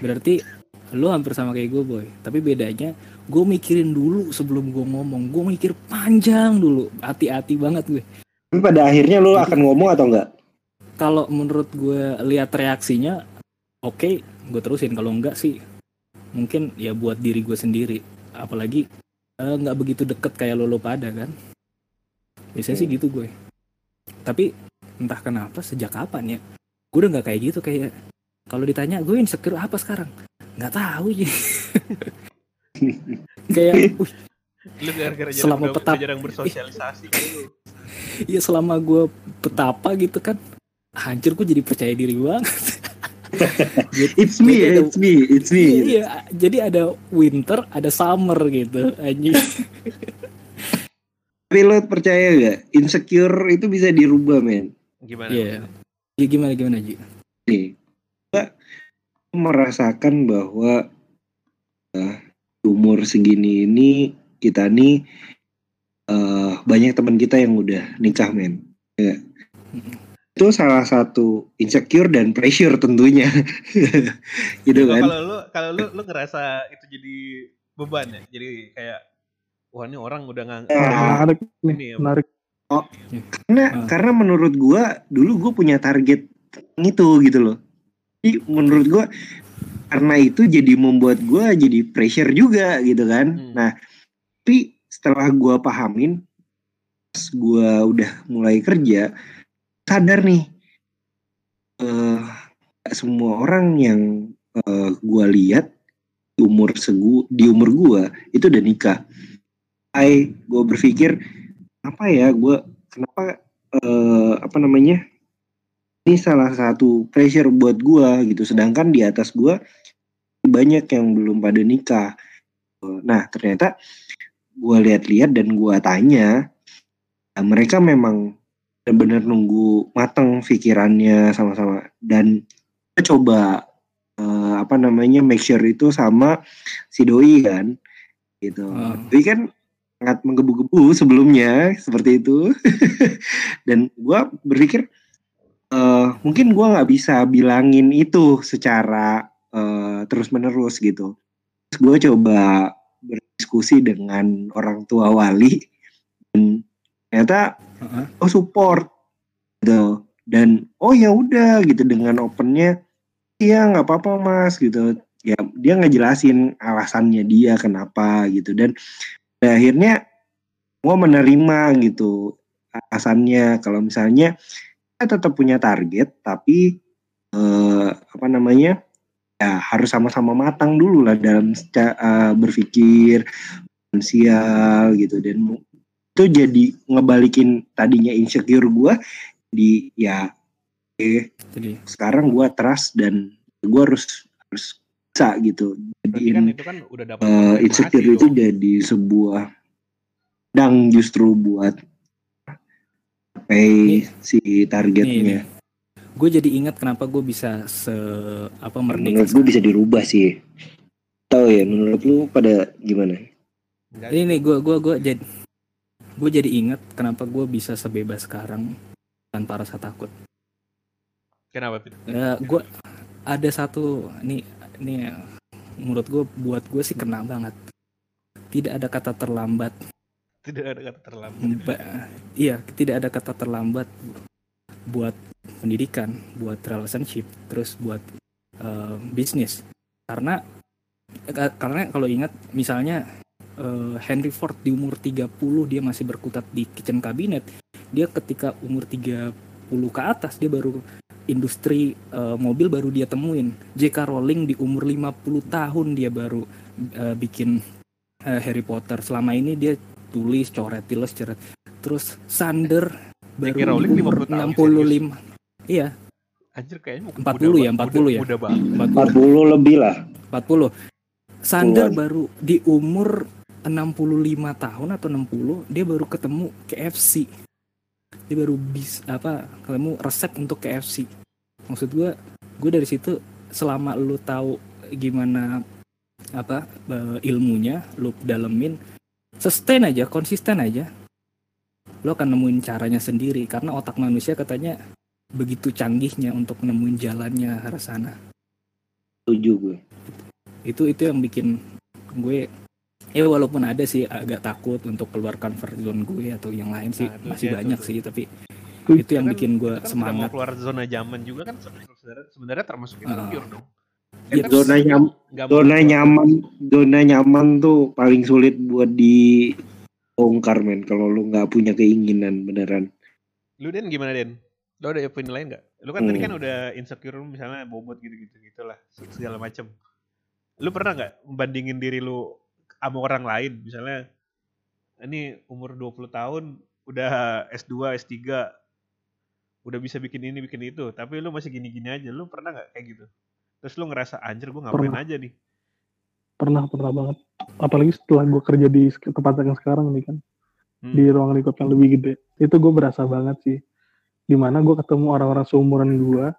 [SPEAKER 3] berarti lu hampir sama kayak gue boy. Tapi bedanya gue mikirin dulu sebelum gue ngomong. Gue mikir panjang dulu. Hati-hati banget gue.
[SPEAKER 4] Tapi pada akhirnya lu akan ngomong atau enggak
[SPEAKER 3] Kalau menurut gue lihat reaksinya, oke, gue terusin. Kalau enggak sih, mungkin ya buat diri gue sendiri. Apalagi eh, nggak begitu deket kayak lo lo pada kan. Biasanya sih gitu gue. Tapi entah kenapa sejak kapan ya, gue udah nggak kayak gitu kayak kalau ditanya gue insecure apa sekarang nggak tahu ya kayak wih,
[SPEAKER 1] lu gara-gara jarang,
[SPEAKER 3] Selama
[SPEAKER 1] udah-
[SPEAKER 3] petap.
[SPEAKER 1] udah jarang bersosialisasi kan lu
[SPEAKER 3] ya selama gue petapa gitu kan hancur gue jadi percaya diri banget Jadi-
[SPEAKER 4] It's me,
[SPEAKER 3] jadi ada-
[SPEAKER 4] it's me, it's me.
[SPEAKER 3] Iya, jadi ada winter, ada summer gitu. Anjing.
[SPEAKER 4] Tapi lo percaya gak? Insecure itu bisa dirubah, men.
[SPEAKER 1] gimana
[SPEAKER 3] Iya. Ya gimana gimana Ji?
[SPEAKER 4] Nih, gua merasakan bahwa eh, umur segini ini kita nih eh, banyak teman kita yang udah nikah, men. Ya. Itu salah satu insecure dan pressure tentunya. gitu
[SPEAKER 1] Coba
[SPEAKER 4] kan?
[SPEAKER 1] kalau lu kalau lu lu ngerasa itu jadi beban ya jadi kayak wah ini orang udah nggak
[SPEAKER 4] Ah,
[SPEAKER 5] Menarik nih,
[SPEAKER 1] ya,
[SPEAKER 5] menarik.
[SPEAKER 4] Karena
[SPEAKER 3] Ah.
[SPEAKER 4] karena menurut gua dulu gue punya target itu gitu loh. Jadi menurut gua karena itu jadi membuat gua jadi pressure juga gitu kan.
[SPEAKER 1] Hmm.
[SPEAKER 4] Nah, tapi setelah gua pahamin pas gua udah mulai kerja sadar nih. Gak semua orang yang eh, gua lihat di umur segu di umur gua itu udah nikah. Hai, gua berpikir apa ya gua kenapa eh, apa namanya ini salah satu pressure buat gua gitu. Sedangkan di atas gua banyak yang belum pada nikah. Nah ternyata gua lihat-lihat dan gua tanya nah, mereka memang benar-benar nunggu mateng pikirannya sama-sama. Dan kita coba eh, apa namanya make sure itu sama si doi kan gitu.
[SPEAKER 3] Oh.
[SPEAKER 4] tapi kan sangat menggebu-gebu sebelumnya seperti itu. Dan gue berpikir eh mungkin gue nggak bisa bilangin itu secara eh, terus menerus gitu. Terus gue coba berdiskusi dengan orang tua wali dan ternyata
[SPEAKER 3] Heeh.
[SPEAKER 4] oh support gitu. Dan oh ya udah gitu dengan opennya iya nggak apa-apa mas gitu. Ya dia ngejelasin alasannya dia kenapa gitu. Dan pada akhirnya gua menerima gitu alasannya. Kalau misalnya kita tetap punya target tapi eh, apa namanya ya harus sama-sama matang dulu lah dalam eh, berpikir finansial gitu. Dan itu jadi ngebalikin tadinya insecure gua di ya eh
[SPEAKER 3] Jadi.
[SPEAKER 4] sekarang gua trust dan gua harus harus bisa gitu.
[SPEAKER 1] Berarti kan itu kan udah dapat
[SPEAKER 4] eh,
[SPEAKER 1] konfirmasi
[SPEAKER 4] insecure itu.
[SPEAKER 1] dong.
[SPEAKER 4] jadi sebuah dang justru buat pay si targetnya.
[SPEAKER 3] Gue jadi ingat kenapa gue bisa se apa merdeka.
[SPEAKER 4] menurut gue bisa dirubah sih. Tahu ya menurut lu pada gimana?
[SPEAKER 3] Ini nih gue gue gue jadi gue jadi ingat kenapa gue bisa sebebas sekarang tanpa rasa takut.
[SPEAKER 1] Kenapa? Pit?
[SPEAKER 3] Ya, gue ada satu nih nih menurut gue buat gue sih kena banget. Tidak ada kata terlambat.
[SPEAKER 1] Tidak ada kata terlambat.
[SPEAKER 3] Ba- iya, tidak ada kata terlambat buat pendidikan, buat relationship, terus buat eh, bisnis. Karena ka- karena kalau ingat misalnya eh, Henry Ford di umur 30 dia masih berkutat di kitchen cabinet. Dia ketika umur 30 ke atas dia baru industri eh, mobil baru dia temuin. J.K. Rowling di umur 50 tahun dia baru eh, bikin eh, Harry Potter. Selama ini dia tulis, coret, tulis, coret. Terus Sander baru.
[SPEAKER 1] Rowling
[SPEAKER 3] umur
[SPEAKER 1] 50 tahun,
[SPEAKER 3] 65. Iya,
[SPEAKER 1] Anjir kayaknya
[SPEAKER 3] 40 ya, 40
[SPEAKER 1] muda,
[SPEAKER 3] ya.
[SPEAKER 1] Muda banget.
[SPEAKER 3] 40.
[SPEAKER 4] 40 lebih lah
[SPEAKER 3] 40. Sander
[SPEAKER 4] Puluhan.
[SPEAKER 3] baru di umur 65 tahun atau 60 dia baru ketemu KFC. Dia baru bis apa ketemu resep untuk KFC. Maksud gua gue dari situ selama lu tahu gimana apa eh, ilmunya, lu dalemin sustain aja, konsisten aja. Lo akan nemuin caranya sendiri karena otak manusia katanya begitu canggihnya untuk nemuin jalannya ke arah sana
[SPEAKER 4] setuju gue
[SPEAKER 3] itu itu yang bikin gue ya walaupun ada sih agak takut untuk keluar comfort zone gue atau yang lain sih
[SPEAKER 1] Nah, itu
[SPEAKER 3] masih
[SPEAKER 1] dia
[SPEAKER 3] banyak
[SPEAKER 1] tuh.
[SPEAKER 3] sih tapi
[SPEAKER 5] Itu
[SPEAKER 3] itu yang
[SPEAKER 1] kan-
[SPEAKER 3] bikin gue
[SPEAKER 1] Itu kan udah mau
[SPEAKER 3] semangat
[SPEAKER 1] keluar zona zaman juga kan sebenarnya sebenarnya termasuk insecure dong.
[SPEAKER 3] Ya,
[SPEAKER 1] kan
[SPEAKER 4] zona nyam zona nyaman zona nyaman tuh paling sulit buat dibongkar men kalau lu nggak punya keinginan beneran
[SPEAKER 1] Lu Den gimana Den? Lu ada opini lain nggak? Lu kan tadi
[SPEAKER 4] Hmm.
[SPEAKER 1] kan udah insecure misalnya bobot gitu-gitu gitulah segala macem. Lu pernah nggak membandingin diri lu sama orang lain. Misalnya ini umur 20 tahun udah S2, S3 udah bisa bikin ini bikin itu. Tapi lu masih gini-gini aja lu pernah nggak kayak gitu? Terus lu ngerasa anjir gue ngapain
[SPEAKER 5] Pernah.
[SPEAKER 1] aja nih?
[SPEAKER 5] Pernah pernah banget. Apalagi setelah gue kerja di tempat yang sekarang nih kan
[SPEAKER 1] Hmm.
[SPEAKER 5] di ruang lingkup yang lebih gede. Itu gue berasa banget sih di mana gue ketemu orang-orang seumuran gue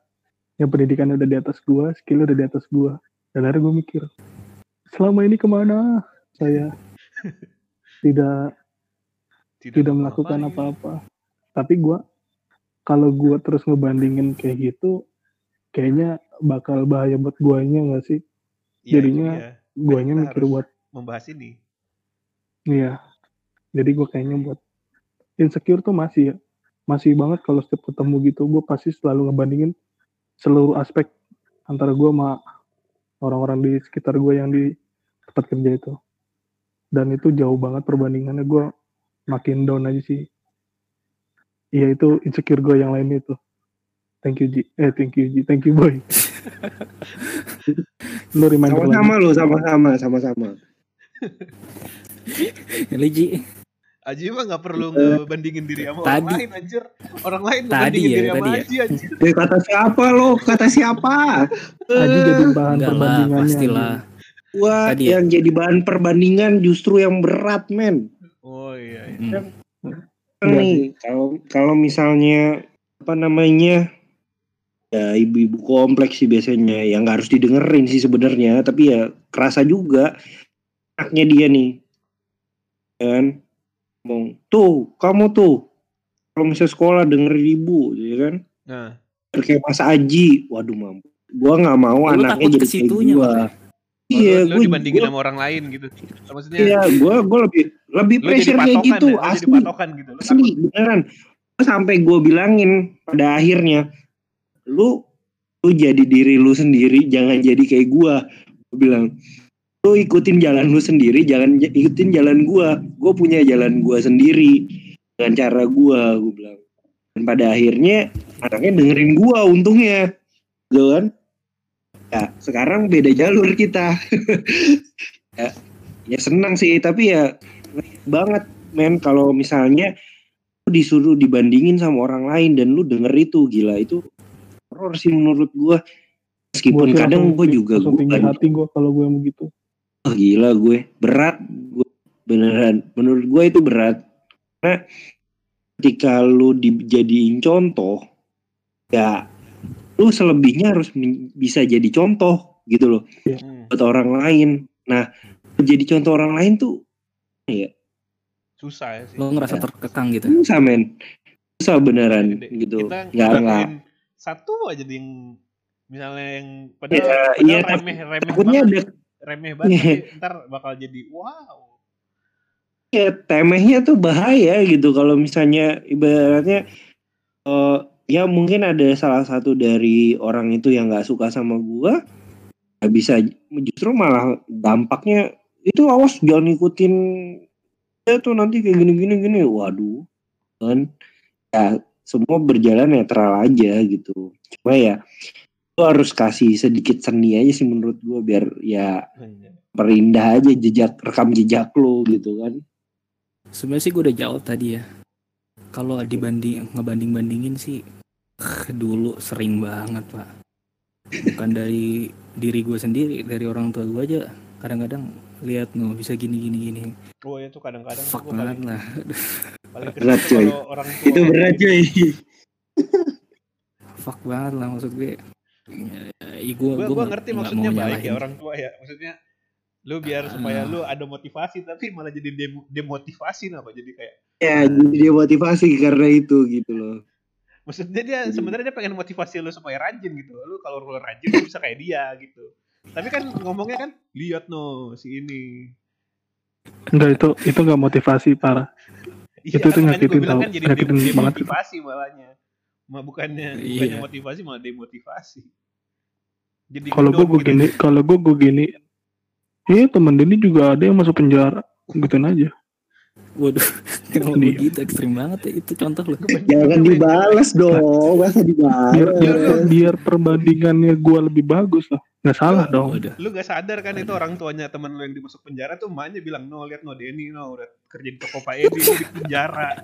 [SPEAKER 5] yang pendidikannya udah di atas gue skillnya udah di atas gue dan akhirnya gue mikir selama ini ke mana saya tidak tidak melakukan
[SPEAKER 1] ngapain.
[SPEAKER 5] apa-apa tapi gue kalau gue terus ngebandingin kayak gitu kayaknya bakal bahaya buat guanya nggak sih
[SPEAKER 1] Iya,
[SPEAKER 5] jadinya
[SPEAKER 1] dia.
[SPEAKER 5] guanya mikir buat
[SPEAKER 1] membahas ini
[SPEAKER 5] Iya. Jadi gue kayaknya buat insecure tuh masih ya. Masih banget kalau setiap ketemu gitu gue pasti selalu ngebandingin seluruh aspek antara gue sama orang-orang di sekitar gue yang di tempat kerja itu. Dan itu jauh banget perbandingannya gue makin down aja sih. Iya itu insecure gue yang lain itu. Thank you Ji. Eh thank you Ji. Thank you boy. Lu reminder
[SPEAKER 4] sama-sama lu sama-sama sama-sama
[SPEAKER 3] Liji
[SPEAKER 1] Aji mah nggak perlu
[SPEAKER 4] Eh,
[SPEAKER 1] ngebandingin diri sama
[SPEAKER 3] tadi-
[SPEAKER 1] orang lain anjir orang lain
[SPEAKER 3] Tadi
[SPEAKER 1] ngebandingin
[SPEAKER 3] ya,
[SPEAKER 1] diri sama
[SPEAKER 3] tadi ya.
[SPEAKER 1] Aji anjir
[SPEAKER 4] Eh, kata siapa lo kata siapa
[SPEAKER 5] Aji jadi bahan
[SPEAKER 3] enggak lah
[SPEAKER 5] perbandingannya.
[SPEAKER 3] pastilah
[SPEAKER 4] Wah,
[SPEAKER 3] Tadi ya.
[SPEAKER 4] yang jadi bahan perbandingan justru yang berat, men.
[SPEAKER 1] oh iya, iya.
[SPEAKER 3] Hmm.
[SPEAKER 5] Iya
[SPEAKER 4] Nih, kalau kalau misalnya apa namanya ya ibu-ibu kompleks sih biasanya yang nggak harus didengerin sih sebenarnya, tapi ya kerasa juga anaknya dia nih, Ya kan ngomong tuh kamu tuh kalau misalnya sekolah denger ibu ya kan
[SPEAKER 1] Nah,
[SPEAKER 4] kayak Mas Aji waduh mampu gua nggak mau
[SPEAKER 3] Lu
[SPEAKER 4] anaknya jadi kayak gua
[SPEAKER 3] makanya.
[SPEAKER 4] Iya
[SPEAKER 1] lu, lu
[SPEAKER 4] gua,
[SPEAKER 1] dibandingin
[SPEAKER 4] gua,
[SPEAKER 1] sama orang lain gitu. Maksudnya?
[SPEAKER 4] Iya gua gua lebih lebih pressure kayak gitu
[SPEAKER 1] ya, lu jadi
[SPEAKER 4] asli.
[SPEAKER 1] patokan gitu. Lu
[SPEAKER 4] asli beneran. Gua sampai gue bilangin pada akhirnya lu lu jadi diri lu sendiri jangan jadi kayak gua. Gue bilang lu ikutin jalan lu sendiri jangan ikutin jalan gua. Gue punya jalan gua sendiri dengan cara gua gue bilang. Dan pada akhirnya anaknya dengerin gua untungnya. Gitu kan ya sekarang beda jalur kita. Ya, ya senang sih tapi ya banget men. Kalau misalnya lu disuruh dibandingin sama orang lain dan lu denger itu gila itu horor sih menurut gua. Meskipun
[SPEAKER 5] Gua
[SPEAKER 4] kadang gue juga gue
[SPEAKER 5] hati gue kalau gue begitu.
[SPEAKER 4] Oh, gila gue. Berat gue beneran. Menurut gue itu berat. Karena ketika lu dijadiin contoh ya lu selebihnya harus bisa jadi contoh gitu loh
[SPEAKER 1] Hmm,
[SPEAKER 4] buat orang lain. Nah jadi contoh orang lain tuh ya
[SPEAKER 1] susah ya sih.
[SPEAKER 3] Lo ngerasa terkekang gitu.
[SPEAKER 4] susah men. Susah beneran
[SPEAKER 1] Jadi,
[SPEAKER 4] gitu.
[SPEAKER 1] Kita
[SPEAKER 4] nggak
[SPEAKER 1] satu aja yang misalnya yang padahal,
[SPEAKER 4] Ya,
[SPEAKER 1] padahal
[SPEAKER 4] iya,
[SPEAKER 1] remeh remeh
[SPEAKER 4] takutnya
[SPEAKER 1] banget,
[SPEAKER 4] ada
[SPEAKER 1] remeh banget
[SPEAKER 4] Iya.
[SPEAKER 1] tapi ntar bakal jadi wow.
[SPEAKER 4] ya temehnya tuh bahaya gitu kalau misalnya ibaratnya eh ya mungkin ada salah satu dari orang itu yang nggak suka sama gua. Nggak bisa justru malah dampaknya itu awas jangan ikutin ya tuh nanti kayak gini gini. Gini waduh kan. Ya semua berjalan netral aja gitu. Cuma ya lu harus kasih sedikit seni aja sih menurut gua biar ya perindah aja jejak rekam jejak lo gitu kan.
[SPEAKER 3] Sebenarnya sih gue udah jawab tadi ya. Kalau dibanding ngebanding bandingin sih dulu sering banget pak. Bukan dari diri gue sendiri, dari orang tua gue aja. Kadang-kadang lihat no bisa gini gini gini.
[SPEAKER 1] Oh itu kadang-kadang
[SPEAKER 3] Fuck banget
[SPEAKER 1] paling,
[SPEAKER 3] lah.
[SPEAKER 1] paling
[SPEAKER 4] Berat,
[SPEAKER 1] orang tua
[SPEAKER 4] itu berat cuy
[SPEAKER 3] Fuck banget lah maksud gue. Ya, gue
[SPEAKER 1] gue gue ngerti maksudnya baik ya
[SPEAKER 3] orang
[SPEAKER 1] tua ya maksudnya lu biar supaya
[SPEAKER 3] Ah.
[SPEAKER 1] lu ada motivasi tapi malah jadi demo- demotivasi apa jadi kayak
[SPEAKER 4] ya jadi dia motivasi karena itu gitu loh.
[SPEAKER 1] Maksudnya dia sebenarnya dia pengen motivasi lu supaya rajin gitu lu kalau lu rajin lu bisa kayak dia gitu. Tapi kan ngomongnya kan lihat no si ini.
[SPEAKER 5] Enggak itu itu nggak motivasi parah
[SPEAKER 1] Iya,
[SPEAKER 5] Itu tuh nyakitin tau,
[SPEAKER 1] kan jadi
[SPEAKER 5] nyakitin
[SPEAKER 1] dem-
[SPEAKER 5] banget.
[SPEAKER 1] demotivasi malahnya. Ma, bukannya
[SPEAKER 3] Iya.
[SPEAKER 1] bukannya motivasi malah demotivasi. Jadi
[SPEAKER 5] kalau gue gue gini kalau gue gue gini iya temen Denny juga ada yang masuk penjara gituin aja
[SPEAKER 3] Waduh, kenapa
[SPEAKER 5] Dia.
[SPEAKER 3] begitu ekstrim banget ya itu contoh lo.
[SPEAKER 4] jangan dibalas dong masa dibalas
[SPEAKER 5] biar biar, biar perbandingannya gue lebih bagus lah nggak salah dong
[SPEAKER 3] Waduh.
[SPEAKER 1] lu gak sadar kan itu orang tuanya temen lu yang dimasuk penjara tuh emaknya bilang no lihat no Denny no udah kerja di toko Pak Edi di penjara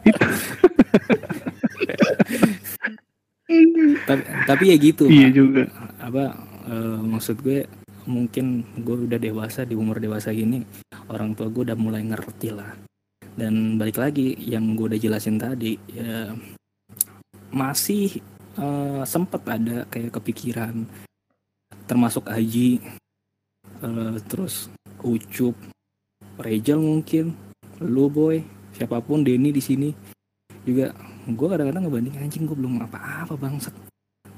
[SPEAKER 3] Tapi tapi ya gitu.
[SPEAKER 5] iya
[SPEAKER 3] Pak.
[SPEAKER 5] juga
[SPEAKER 3] apa eh, maksud gue mungkin gue udah dewasa di umur dewasa gini orang tua gue udah mulai ngerti lah. Dan balik lagi yang gue udah jelasin tadi ya masih eh, sempet ada kayak kepikiran termasuk Aji eh, terus Ucup Rejal mungkin lu boy siapa pun Denny di sini. Juga gue kadang-kadang ngebanding anjing gue belum apa-apa bangsat.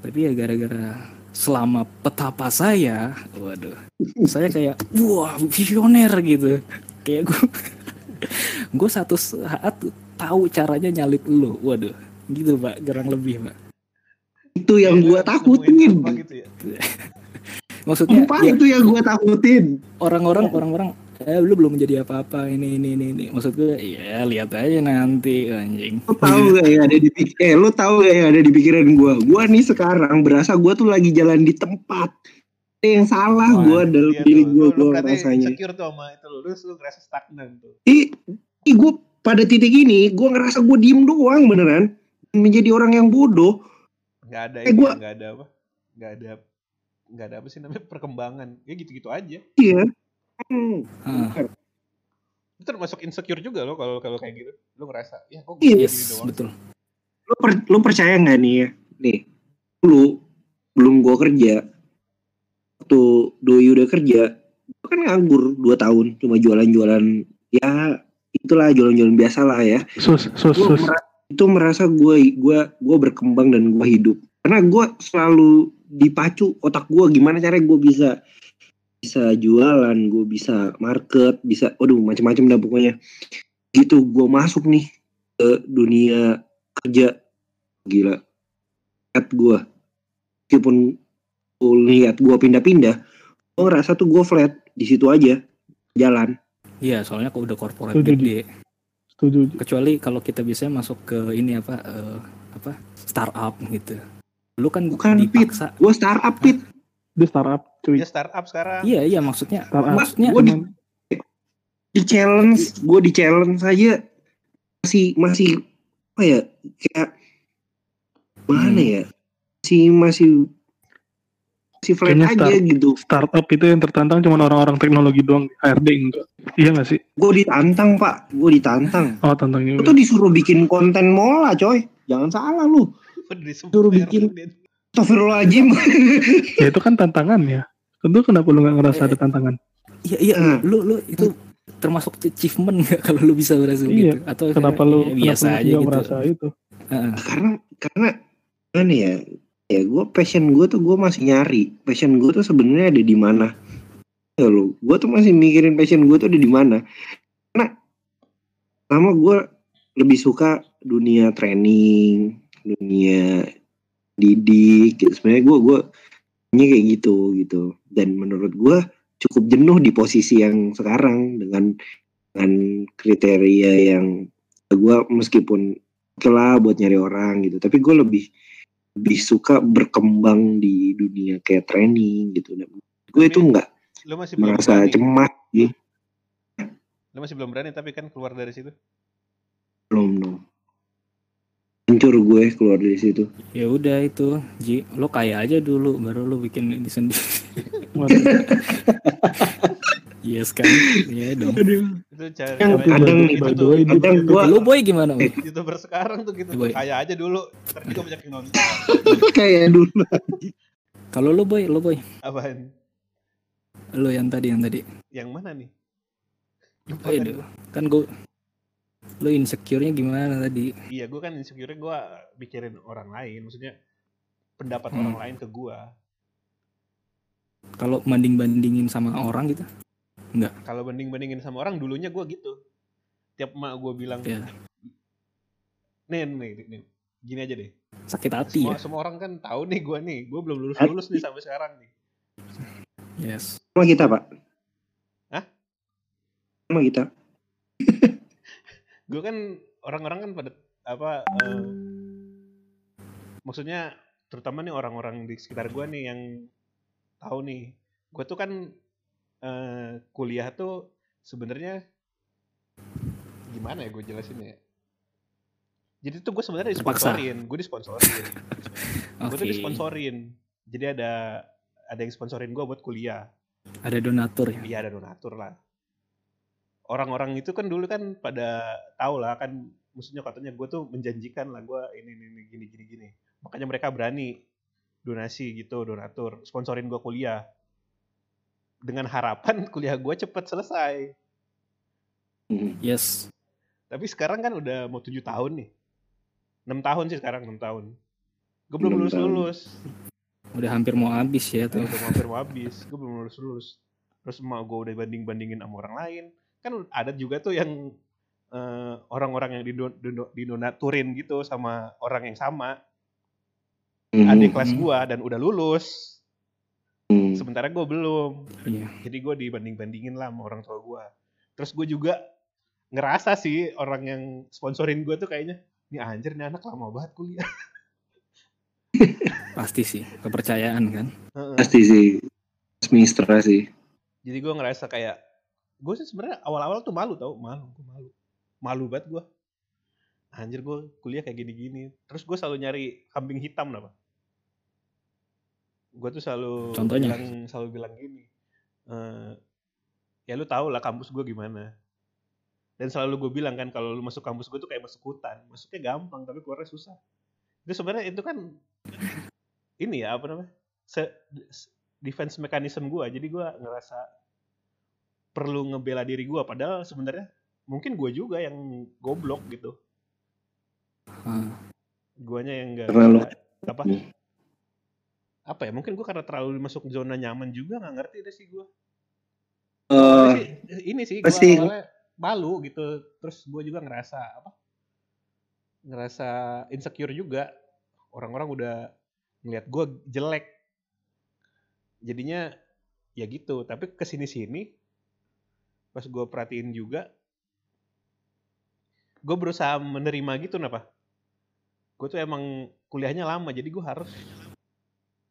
[SPEAKER 3] Tapi ya gara-gara selama petapa saya waduh saya kayak wah visioner gitu kayak gue gue satu saat tahu caranya nyalip lu waduh gitu pak kurang lebih pak
[SPEAKER 4] itu yang gua takutin
[SPEAKER 1] gitu ya?
[SPEAKER 3] maksudnya
[SPEAKER 4] Sumpah
[SPEAKER 3] ya,
[SPEAKER 4] itu yang gua takutin
[SPEAKER 3] orang-orang orang-orang eh lu belum menjadi apa-apa. Ini ini ini ini. Maksud gue ya lihat aja nanti anjing.
[SPEAKER 4] Lu tahu gak yang ada di pik- eh lu tahu gak yang ada di pikiran gua? Gua nih sekarang berasa gua tuh lagi jalan di tempat. Yang salah
[SPEAKER 3] Wah,
[SPEAKER 4] gua dalam
[SPEAKER 1] Iya
[SPEAKER 4] diri gua
[SPEAKER 1] katanya
[SPEAKER 4] rasanya.
[SPEAKER 1] insecure tuh sama itu lu, lu, ngerasa stagnan tuh.
[SPEAKER 4] ih, ih gua pada titik ini gua ngerasa gua diem doang beneran. Menjadi orang yang bodoh.
[SPEAKER 1] Gak ada
[SPEAKER 4] Eh,
[SPEAKER 1] ini,
[SPEAKER 4] gua-
[SPEAKER 1] gak ada apa? Gak ada gak ada apa sih namanya? Perkembangan. Ya gitu-gitu aja.
[SPEAKER 4] iya Hmm.
[SPEAKER 3] Ah,
[SPEAKER 1] Itu termasuk insecure juga loh kalau kalau kayak gitu. Lu ngerasa, ya kok
[SPEAKER 4] Iya,
[SPEAKER 1] gue
[SPEAKER 3] yes
[SPEAKER 1] gini doang.
[SPEAKER 3] betul.
[SPEAKER 4] Lu, per- lu percaya nggak nih ya? Nih dulu belum gua kerja waktu doi udah kerja gua kan nganggur 2 tahun cuma jualan-jualan ya itulah jalan-jalan biasa lah ya.
[SPEAKER 5] Sus sus
[SPEAKER 4] Gua
[SPEAKER 5] sus.
[SPEAKER 4] mera- itu merasa gue gua gua berkembang dan gue hidup. Karena gue selalu dipacu otak gue gimana caranya gue bisa bisa jualan gue bisa market bisa waduh macam-macam dah pokoknya gitu gue masuk nih ke dunia kerja gila lihat gue meskipun lihat gue pindah-pindah gue ngerasa tuh gue flat di situ aja jalan
[SPEAKER 3] Iya, soalnya kok udah corporate
[SPEAKER 5] Setuju,
[SPEAKER 3] gede.
[SPEAKER 5] setuju
[SPEAKER 3] Kecuali kalau kita biasanya masuk ke ini apa eh, apa startup gitu. Lu kan
[SPEAKER 4] Bukan, Pit.
[SPEAKER 3] dipaksa.
[SPEAKER 4] gue startup pit
[SPEAKER 5] dia startup cuy.
[SPEAKER 1] Dia startup sekarang.
[SPEAKER 3] Iya, iya maksudnya
[SPEAKER 5] startup.
[SPEAKER 3] maksudnya
[SPEAKER 4] gua di- di challenge gue di challenge saja. Masih masih apa ya kayak mana
[SPEAKER 3] Hmm.
[SPEAKER 4] ya? Masih masih masih flat
[SPEAKER 5] Kayaknya
[SPEAKER 4] aja
[SPEAKER 5] start-
[SPEAKER 4] gitu.
[SPEAKER 5] startup itu yang tertantang cuma orang-orang teknologi doang HRD enggak. Iya gak sih?
[SPEAKER 4] Gue ditantang pak. Gue ditantang.
[SPEAKER 5] Oh tantang
[SPEAKER 4] lu
[SPEAKER 5] juga
[SPEAKER 4] tuh disuruh bikin konten mola coy. Jangan salah lu.
[SPEAKER 1] Udah disebut
[SPEAKER 4] Suruh
[SPEAKER 1] merek
[SPEAKER 4] bikin. Astagfirullahaladzim.
[SPEAKER 5] Ya itu kan tantangan ya. Tentu kenapa lu nggak ngerasa
[SPEAKER 3] Eh,
[SPEAKER 5] ada tantangan?
[SPEAKER 3] iya iya
[SPEAKER 4] Hmm.
[SPEAKER 3] lu lu itu termasuk achievement nggak kalau lu bisa berhasil
[SPEAKER 5] Iya,
[SPEAKER 3] gitu? Atau
[SPEAKER 5] kenapa lu
[SPEAKER 3] ya, biasa
[SPEAKER 5] kenapa lu
[SPEAKER 3] aja
[SPEAKER 5] nggak
[SPEAKER 3] gitu.
[SPEAKER 5] merasa itu?
[SPEAKER 3] Heeh.
[SPEAKER 4] karena karena mana ya ya gue passion gue tuh gue masih nyari. Passion gue tuh sebenarnya ada di mana? Ya lo gue tuh masih mikirin passion gue tuh ada di mana? Karena pertama gue lebih suka dunia training dunia didik gitu. sebenarnya gue gue nya kayak gitu gitu dan menurut gue cukup jenuh di posisi yang sekarang dengan dengan kriteria yang gue meskipun oke lah buat nyari orang gitu tapi gue lebih lebih suka berkembang di dunia kayak training gitu dan gue itu nggak
[SPEAKER 1] Lu masih belum
[SPEAKER 4] merasa
[SPEAKER 1] berani.
[SPEAKER 4] cemas gitu
[SPEAKER 1] Lu masih belum berani tapi kan keluar dari situ.
[SPEAKER 4] belum belum hancur gue keluar dari situ
[SPEAKER 3] Ya udah itu, Ji, lo kaya aja dulu baru lo bikin ini sendiri. Yes kan? Iya dong.
[SPEAKER 1] Itu cara
[SPEAKER 4] Yang kadang
[SPEAKER 1] itu,
[SPEAKER 4] nih,
[SPEAKER 1] itu
[SPEAKER 5] by the
[SPEAKER 1] tuh
[SPEAKER 5] way,
[SPEAKER 4] kadang gue
[SPEAKER 3] Lo boy gimana? Boy?
[SPEAKER 1] youtuber sekarang tuh gitu
[SPEAKER 3] Boy.
[SPEAKER 1] kaya aja dulu ntar juga banyak yang nonton
[SPEAKER 4] kayak dulu
[SPEAKER 3] Kalau lo boy, lo boy,
[SPEAKER 1] apaan
[SPEAKER 3] lo yang tadi yang tadi.
[SPEAKER 1] yang mana nih Lupa
[SPEAKER 3] Oh,
[SPEAKER 1] gua.
[SPEAKER 3] kan gue lo insecure-nya gimana tadi?
[SPEAKER 1] iya gue kan insecure gue mikirin orang lain maksudnya pendapat
[SPEAKER 3] Hmm.
[SPEAKER 1] orang lain ke gue
[SPEAKER 3] Kalau banding-bandingin sama orang gitu?
[SPEAKER 1] kalau banding bandingin sama orang dulunya gue gitu tiap emak gue bilang
[SPEAKER 3] Ya.
[SPEAKER 1] nih nih nih gini aja deh
[SPEAKER 3] Sakit hati
[SPEAKER 1] semua,
[SPEAKER 3] ya.
[SPEAKER 1] semua orang kan tahu nih gue nih gue belum lulus lulus nih sampai sekarang nih
[SPEAKER 3] Yes.
[SPEAKER 4] sama kita pak
[SPEAKER 1] Hah?
[SPEAKER 4] sama kita
[SPEAKER 1] gue kan orang-orang kan pada apa eh, maksudnya terutama nih orang-orang di sekitar gue nih yang tahu nih gue tuh kan eh, kuliah tuh sebenarnya gimana ya gue jelasin ya jadi tuh gue sebenarnya disponsorin gue disponsorin gue
[SPEAKER 3] Oke.
[SPEAKER 1] tuh disponsorin jadi ada ada yang sponsorin gue buat kuliah
[SPEAKER 3] Ada donatur ya.
[SPEAKER 1] Iya ada donatur lah. Orang-orang itu kan dulu kan pada tahu lah kan, maksudnya katanya gue tuh menjanjikan lah gue ini, ini ini gini gini gini. Makanya mereka berani donasi gitu, donatur, sponsorin gue kuliah. Dengan harapan kuliah gue cepet selesai.
[SPEAKER 4] Hmm.
[SPEAKER 3] Yes.
[SPEAKER 1] Tapi sekarang kan udah mau tujuh tahun nih. 6 tahun sih sekarang 6 tahun. Gue belum
[SPEAKER 4] Enam
[SPEAKER 1] lulus lulus.
[SPEAKER 3] Udah hampir mau habis ya tuh.
[SPEAKER 1] udah hampir mau habis gue belum lulus lulus terus emak gue udah banding bandingin sama orang lain kan ada juga tuh yang eh, orang-orang yang dido- dido- didonaturin gitu sama orang yang sama
[SPEAKER 4] Hmm.
[SPEAKER 1] adik kelas gue dan udah lulus
[SPEAKER 4] Hmm.
[SPEAKER 1] sementara gue belum
[SPEAKER 3] Iya.
[SPEAKER 1] jadi gue dibanding bandingin lah sama orang tua gue terus gue juga ngerasa sih orang yang sponsorin gue tuh kayaknya ini anjir nih anak lama banget kuliah
[SPEAKER 3] Pasti sih kepercayaan kan.
[SPEAKER 1] Heeh.
[SPEAKER 4] pasti sih administrasi sih
[SPEAKER 1] jadi gue ngerasa kayak gue sih sebenarnya awal-awal tuh malu tau malu gue malu. Malu banget gue anjir gue kuliah kayak gini-gini. Terus gue selalu nyari kambing hitam apa gue tuh selalu
[SPEAKER 3] Contohnya?
[SPEAKER 1] bilang selalu bilang gini eh ya lu tau lah kampus gue gimana. Dan selalu gue bilang kan kalau lu masuk kampus gue tuh kayak masuk hutan. Masuknya gampang tapi keluarnya susah. Itu sebenarnya itu kan ini ya apa namanya se- defense mechanism gue jadi gue ngerasa perlu ngebela diri gue padahal sebenarnya mungkin gue juga yang goblok gitu.
[SPEAKER 3] Ah,
[SPEAKER 1] guanya yang enggak
[SPEAKER 4] Karena lu-
[SPEAKER 1] apa?
[SPEAKER 4] Hmm.
[SPEAKER 1] apa ya? Mungkin gue karena terlalu masuk zona nyaman juga nggak ngerti deh sih gue
[SPEAKER 4] Eh,
[SPEAKER 1] ini sih gue malu gitu terus gue juga ngerasa apa? Ngerasa insecure juga. Orang-orang udah ngeliat gue jelek. Jadinya ya gitu tapi ke sini sini pas gue perhatiin juga gue berusaha menerima gitu napa. Gue tuh emang kuliahnya lama jadi gue harus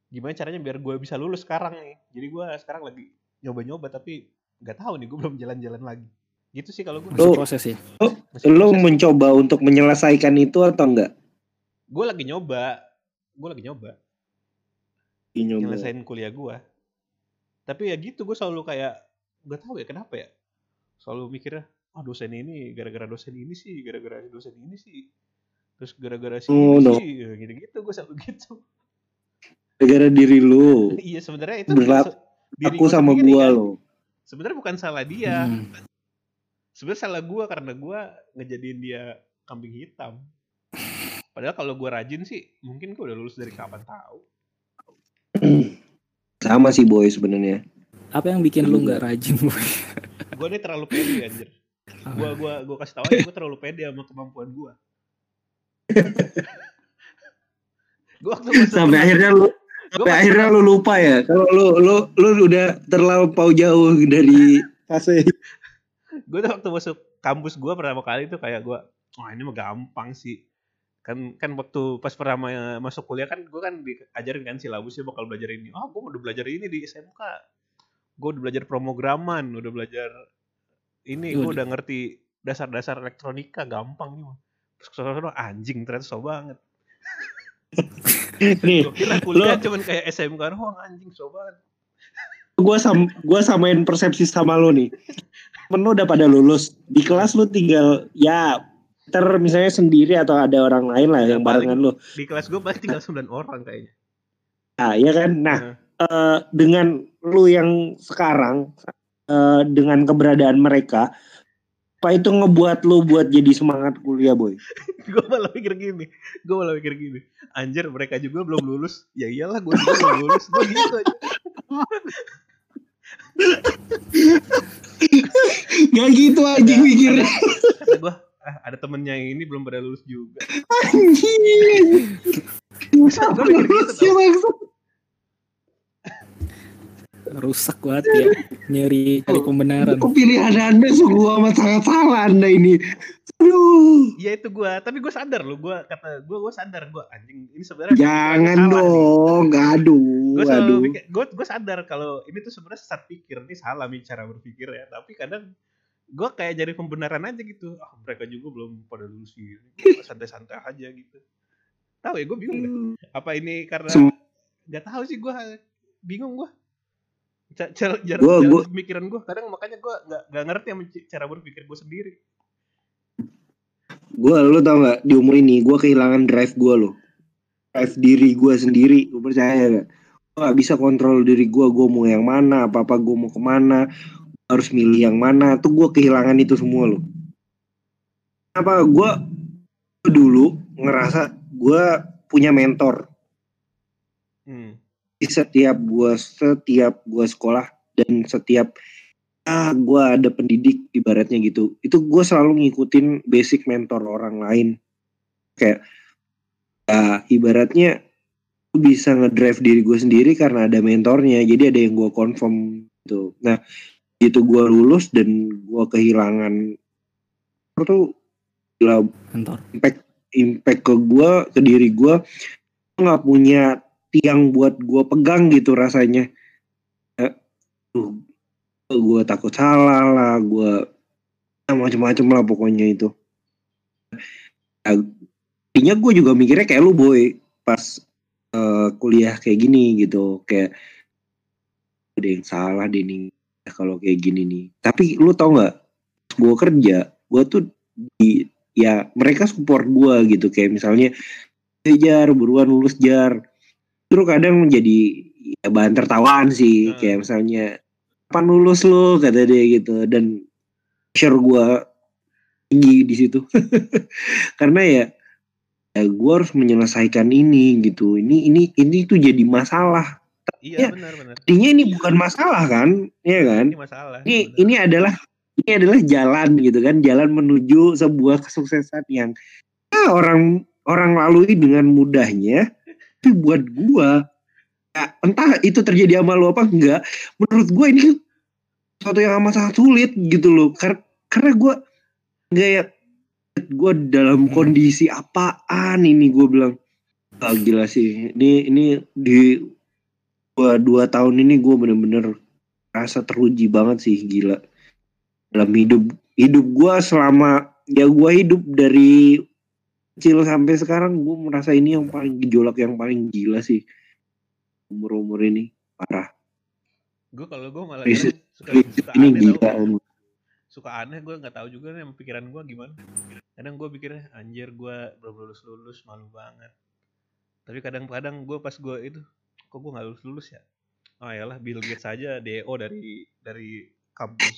[SPEAKER 1] gimana caranya biar gue bisa lulus sekarang nih. Jadi gue sekarang lagi nyoba-nyoba tapi nggak tahu nih gue belum jalan-jalan lagi. Gitu sih kalau gue
[SPEAKER 4] Lu-
[SPEAKER 3] proses ya.
[SPEAKER 4] lo mencoba untuk menyelesaikan itu atau enggak?
[SPEAKER 1] gue lagi nyoba gue lagi nyoba.
[SPEAKER 4] Nyoba.
[SPEAKER 1] nyelesain kuliah gue tapi ya gitu gue selalu kayak nggak tahu ya kenapa ya selalu mikirnya ah dosen ini gara-gara dosen ini sih gara-gara dosen ini sih terus gara-gara si
[SPEAKER 4] Oh,
[SPEAKER 1] ini
[SPEAKER 4] no.
[SPEAKER 1] sih gitu-gitu gue selalu gitu
[SPEAKER 4] Gara-gara diri lu.
[SPEAKER 1] iya sebenarnya itu se- diri
[SPEAKER 4] Aku sama gua
[SPEAKER 1] kan.
[SPEAKER 4] lo.
[SPEAKER 1] sebenarnya bukan salah dia
[SPEAKER 3] Hmm.
[SPEAKER 1] sebenarnya salah gue karena gue ngejadiin dia kambing hitam padahal kalau gue rajin sih mungkin gue udah lulus dari kapan tahu
[SPEAKER 4] Sama sih boy sebenarnya.
[SPEAKER 3] Apa yang bikin lu nggak rajin, Boy?
[SPEAKER 1] gue nih terlalu pede anjir.
[SPEAKER 3] Ah.
[SPEAKER 1] gue gua gua kasih tau aja gue terlalu pede sama kemampuan gue gue waktu
[SPEAKER 4] Sampai akhirnya lu sampai akhirnya lu lupa ya? Kalau lu lu lu udah terlampau jauh dari fase
[SPEAKER 1] gue tuh waktu masuk kampus gue pertama kali tuh kayak gue wah ini mah gampang sih. Kan kan waktu pas pertama masuk kuliah kan gue kan diajarin kan silabusnya bakal belajar ini. Oh gue udah belajar ini di SMK gue udah belajar promograman udah belajar ini gue
[SPEAKER 3] Waduh.
[SPEAKER 1] udah. ngerti dasar-dasar elektronika gampang nih mah terus ke sana anjing ternyata so banget.
[SPEAKER 4] Nih
[SPEAKER 1] gue kira kuliah cuman kayak SMK doang anjing so banget.
[SPEAKER 4] Gue sam gua samain persepsi sama lu nih. Temen lu udah pada lulus di kelas lu tinggal ya ter misalnya sendiri atau ada orang lain lah yang barengan lu
[SPEAKER 1] di kelas gue pasti tinggal 9 orang kayaknya.
[SPEAKER 4] Nah ya kan? Nah Eh, dengan lu yang sekarang eh, dengan keberadaan mereka apa itu ngebuat lu buat jadi semangat kuliah boy?
[SPEAKER 1] Gue malah mikir gini gue malah mikir gini. Anjir mereka juga belum lulus. Ya iyalah gue juga belum lulus. Gue gitu aja.
[SPEAKER 4] Gak gitu mikirnya.
[SPEAKER 1] kata gue ah, ada temennya yang ini belum pada lulus juga.
[SPEAKER 4] Anjing.
[SPEAKER 1] Gua mikir gitu.
[SPEAKER 4] Sih,
[SPEAKER 1] tau.
[SPEAKER 3] Rusak banget ya. Nyari cari pembenaran.
[SPEAKER 4] Pilihan anda sungguh amat sangat salah anda ini? Aduh.
[SPEAKER 1] Iya itu gue tapi gue sadar loh. Gue kata gue gue sadar. Gue anjing ini sebenarnya
[SPEAKER 4] Jangan dong. Aduh
[SPEAKER 1] gue selalu
[SPEAKER 4] Aduh.
[SPEAKER 1] mikir gue gue sadar kalau ini tuh sebenarnya sesat pikir. Ini salah nih cara berpikir ya. Tapi kadang gue kayak jadi pembenaran aja gitu. Ah mereka juga belum pada lulus Gua santai-santai aja gitu. Tahu ya gue bingung deh. Apa ini karena nggak tahu sih gue bingung gue cara cara
[SPEAKER 4] Gua- gua-
[SPEAKER 1] pemikiran gue kadang makanya gue nggak nggak ngerti sama cara berpikir gue sendiri.
[SPEAKER 4] Gue lu tau gak Di umur ini Gue kehilangan drive gue loh. Drive diri gue sendiri Lu percaya gak Gue gak bisa kontrol diri gue Gue mau yang mana Apa-apa gue mau ke mana Harus milih yang mana. Tuh gue kehilangan itu semua loh. Apa gue Dulu Ngerasa Gue punya mentor setiap gua setiap gua sekolah dan setiap ah gua ada pendidik ibaratnya gitu itu gua selalu ngikutin basic mentor orang lain kayak ya ibaratnya gua bisa ngedrive diri gue sendiri karena ada mentornya jadi ada yang gua confirm gitu nah itu gua lulus dan gua kehilangan itu gila
[SPEAKER 3] Kantor.
[SPEAKER 4] impact impact ke gua ke diri gua gua nggak punya tiang buat gua pegang gitu rasanya. Ya, tuh gua takut salah lah gua ya, macam-macam lah pokoknya itu. Ya, intinya gue juga mikirnya kayak lu boy pas eh, kuliah kayak gini gitu kayak ada yang salah deh nih kalau kayak gini nih. Tapi lu tau nggak gue kerja gue tuh di ya mereka support gua gitu kayak misalnya "Eh, jar buruan lulus jar terus kadang menjadi ya, bahan tertawaan sih
[SPEAKER 1] Hmm.
[SPEAKER 4] kayak misalnya kapan lulus lo kata dia gitu dan share gua tinggi di situ karena ya ya gue harus menyelesaikan ini gitu ini ini ini tuh jadi masalah
[SPEAKER 1] Iya
[SPEAKER 4] Ya.
[SPEAKER 1] benar benar.
[SPEAKER 4] artinya ini bukan masalah kan ya kan
[SPEAKER 1] Ini masalah.
[SPEAKER 4] ini
[SPEAKER 1] benar.
[SPEAKER 4] ini adalah ini adalah jalan gitu kan jalan menuju sebuah kesuksesan yang ya, orang orang lalui dengan mudahnya tapi buat gua ya, entah itu terjadi sama lo apa enggak menurut gua ini sesuatu yang amat sangat sulit gitu loh. Karena karena gua nggak ya gua dalam
[SPEAKER 3] Hmm.
[SPEAKER 4] kondisi apaan ini gua bilang. Ah, gila sih. Ini ini di dua, dua tahun ini gua bener-bener rasa teruji banget sih gila. Dalam hidup hidup gua selama ya gua hidup dari kecil sampai sekarang gua merasa ini yang paling gejolak yang paling gila sih. Umur umur ini parah.
[SPEAKER 1] Gue kalau gue malah
[SPEAKER 4] Riset-
[SPEAKER 1] suka, suka
[SPEAKER 4] ini
[SPEAKER 1] aneh
[SPEAKER 4] gila
[SPEAKER 1] tau. suka aneh gue nggak tahu juga nih pikiran gue gimana. Kadang gue pikirnya anjir gue belum lulus lulus malu banget. Tapi kadang-kadang gue pas gue itu kok gue nggak lulus lulus ya? Oh yalah Bill Gates saja DO dari dari kampus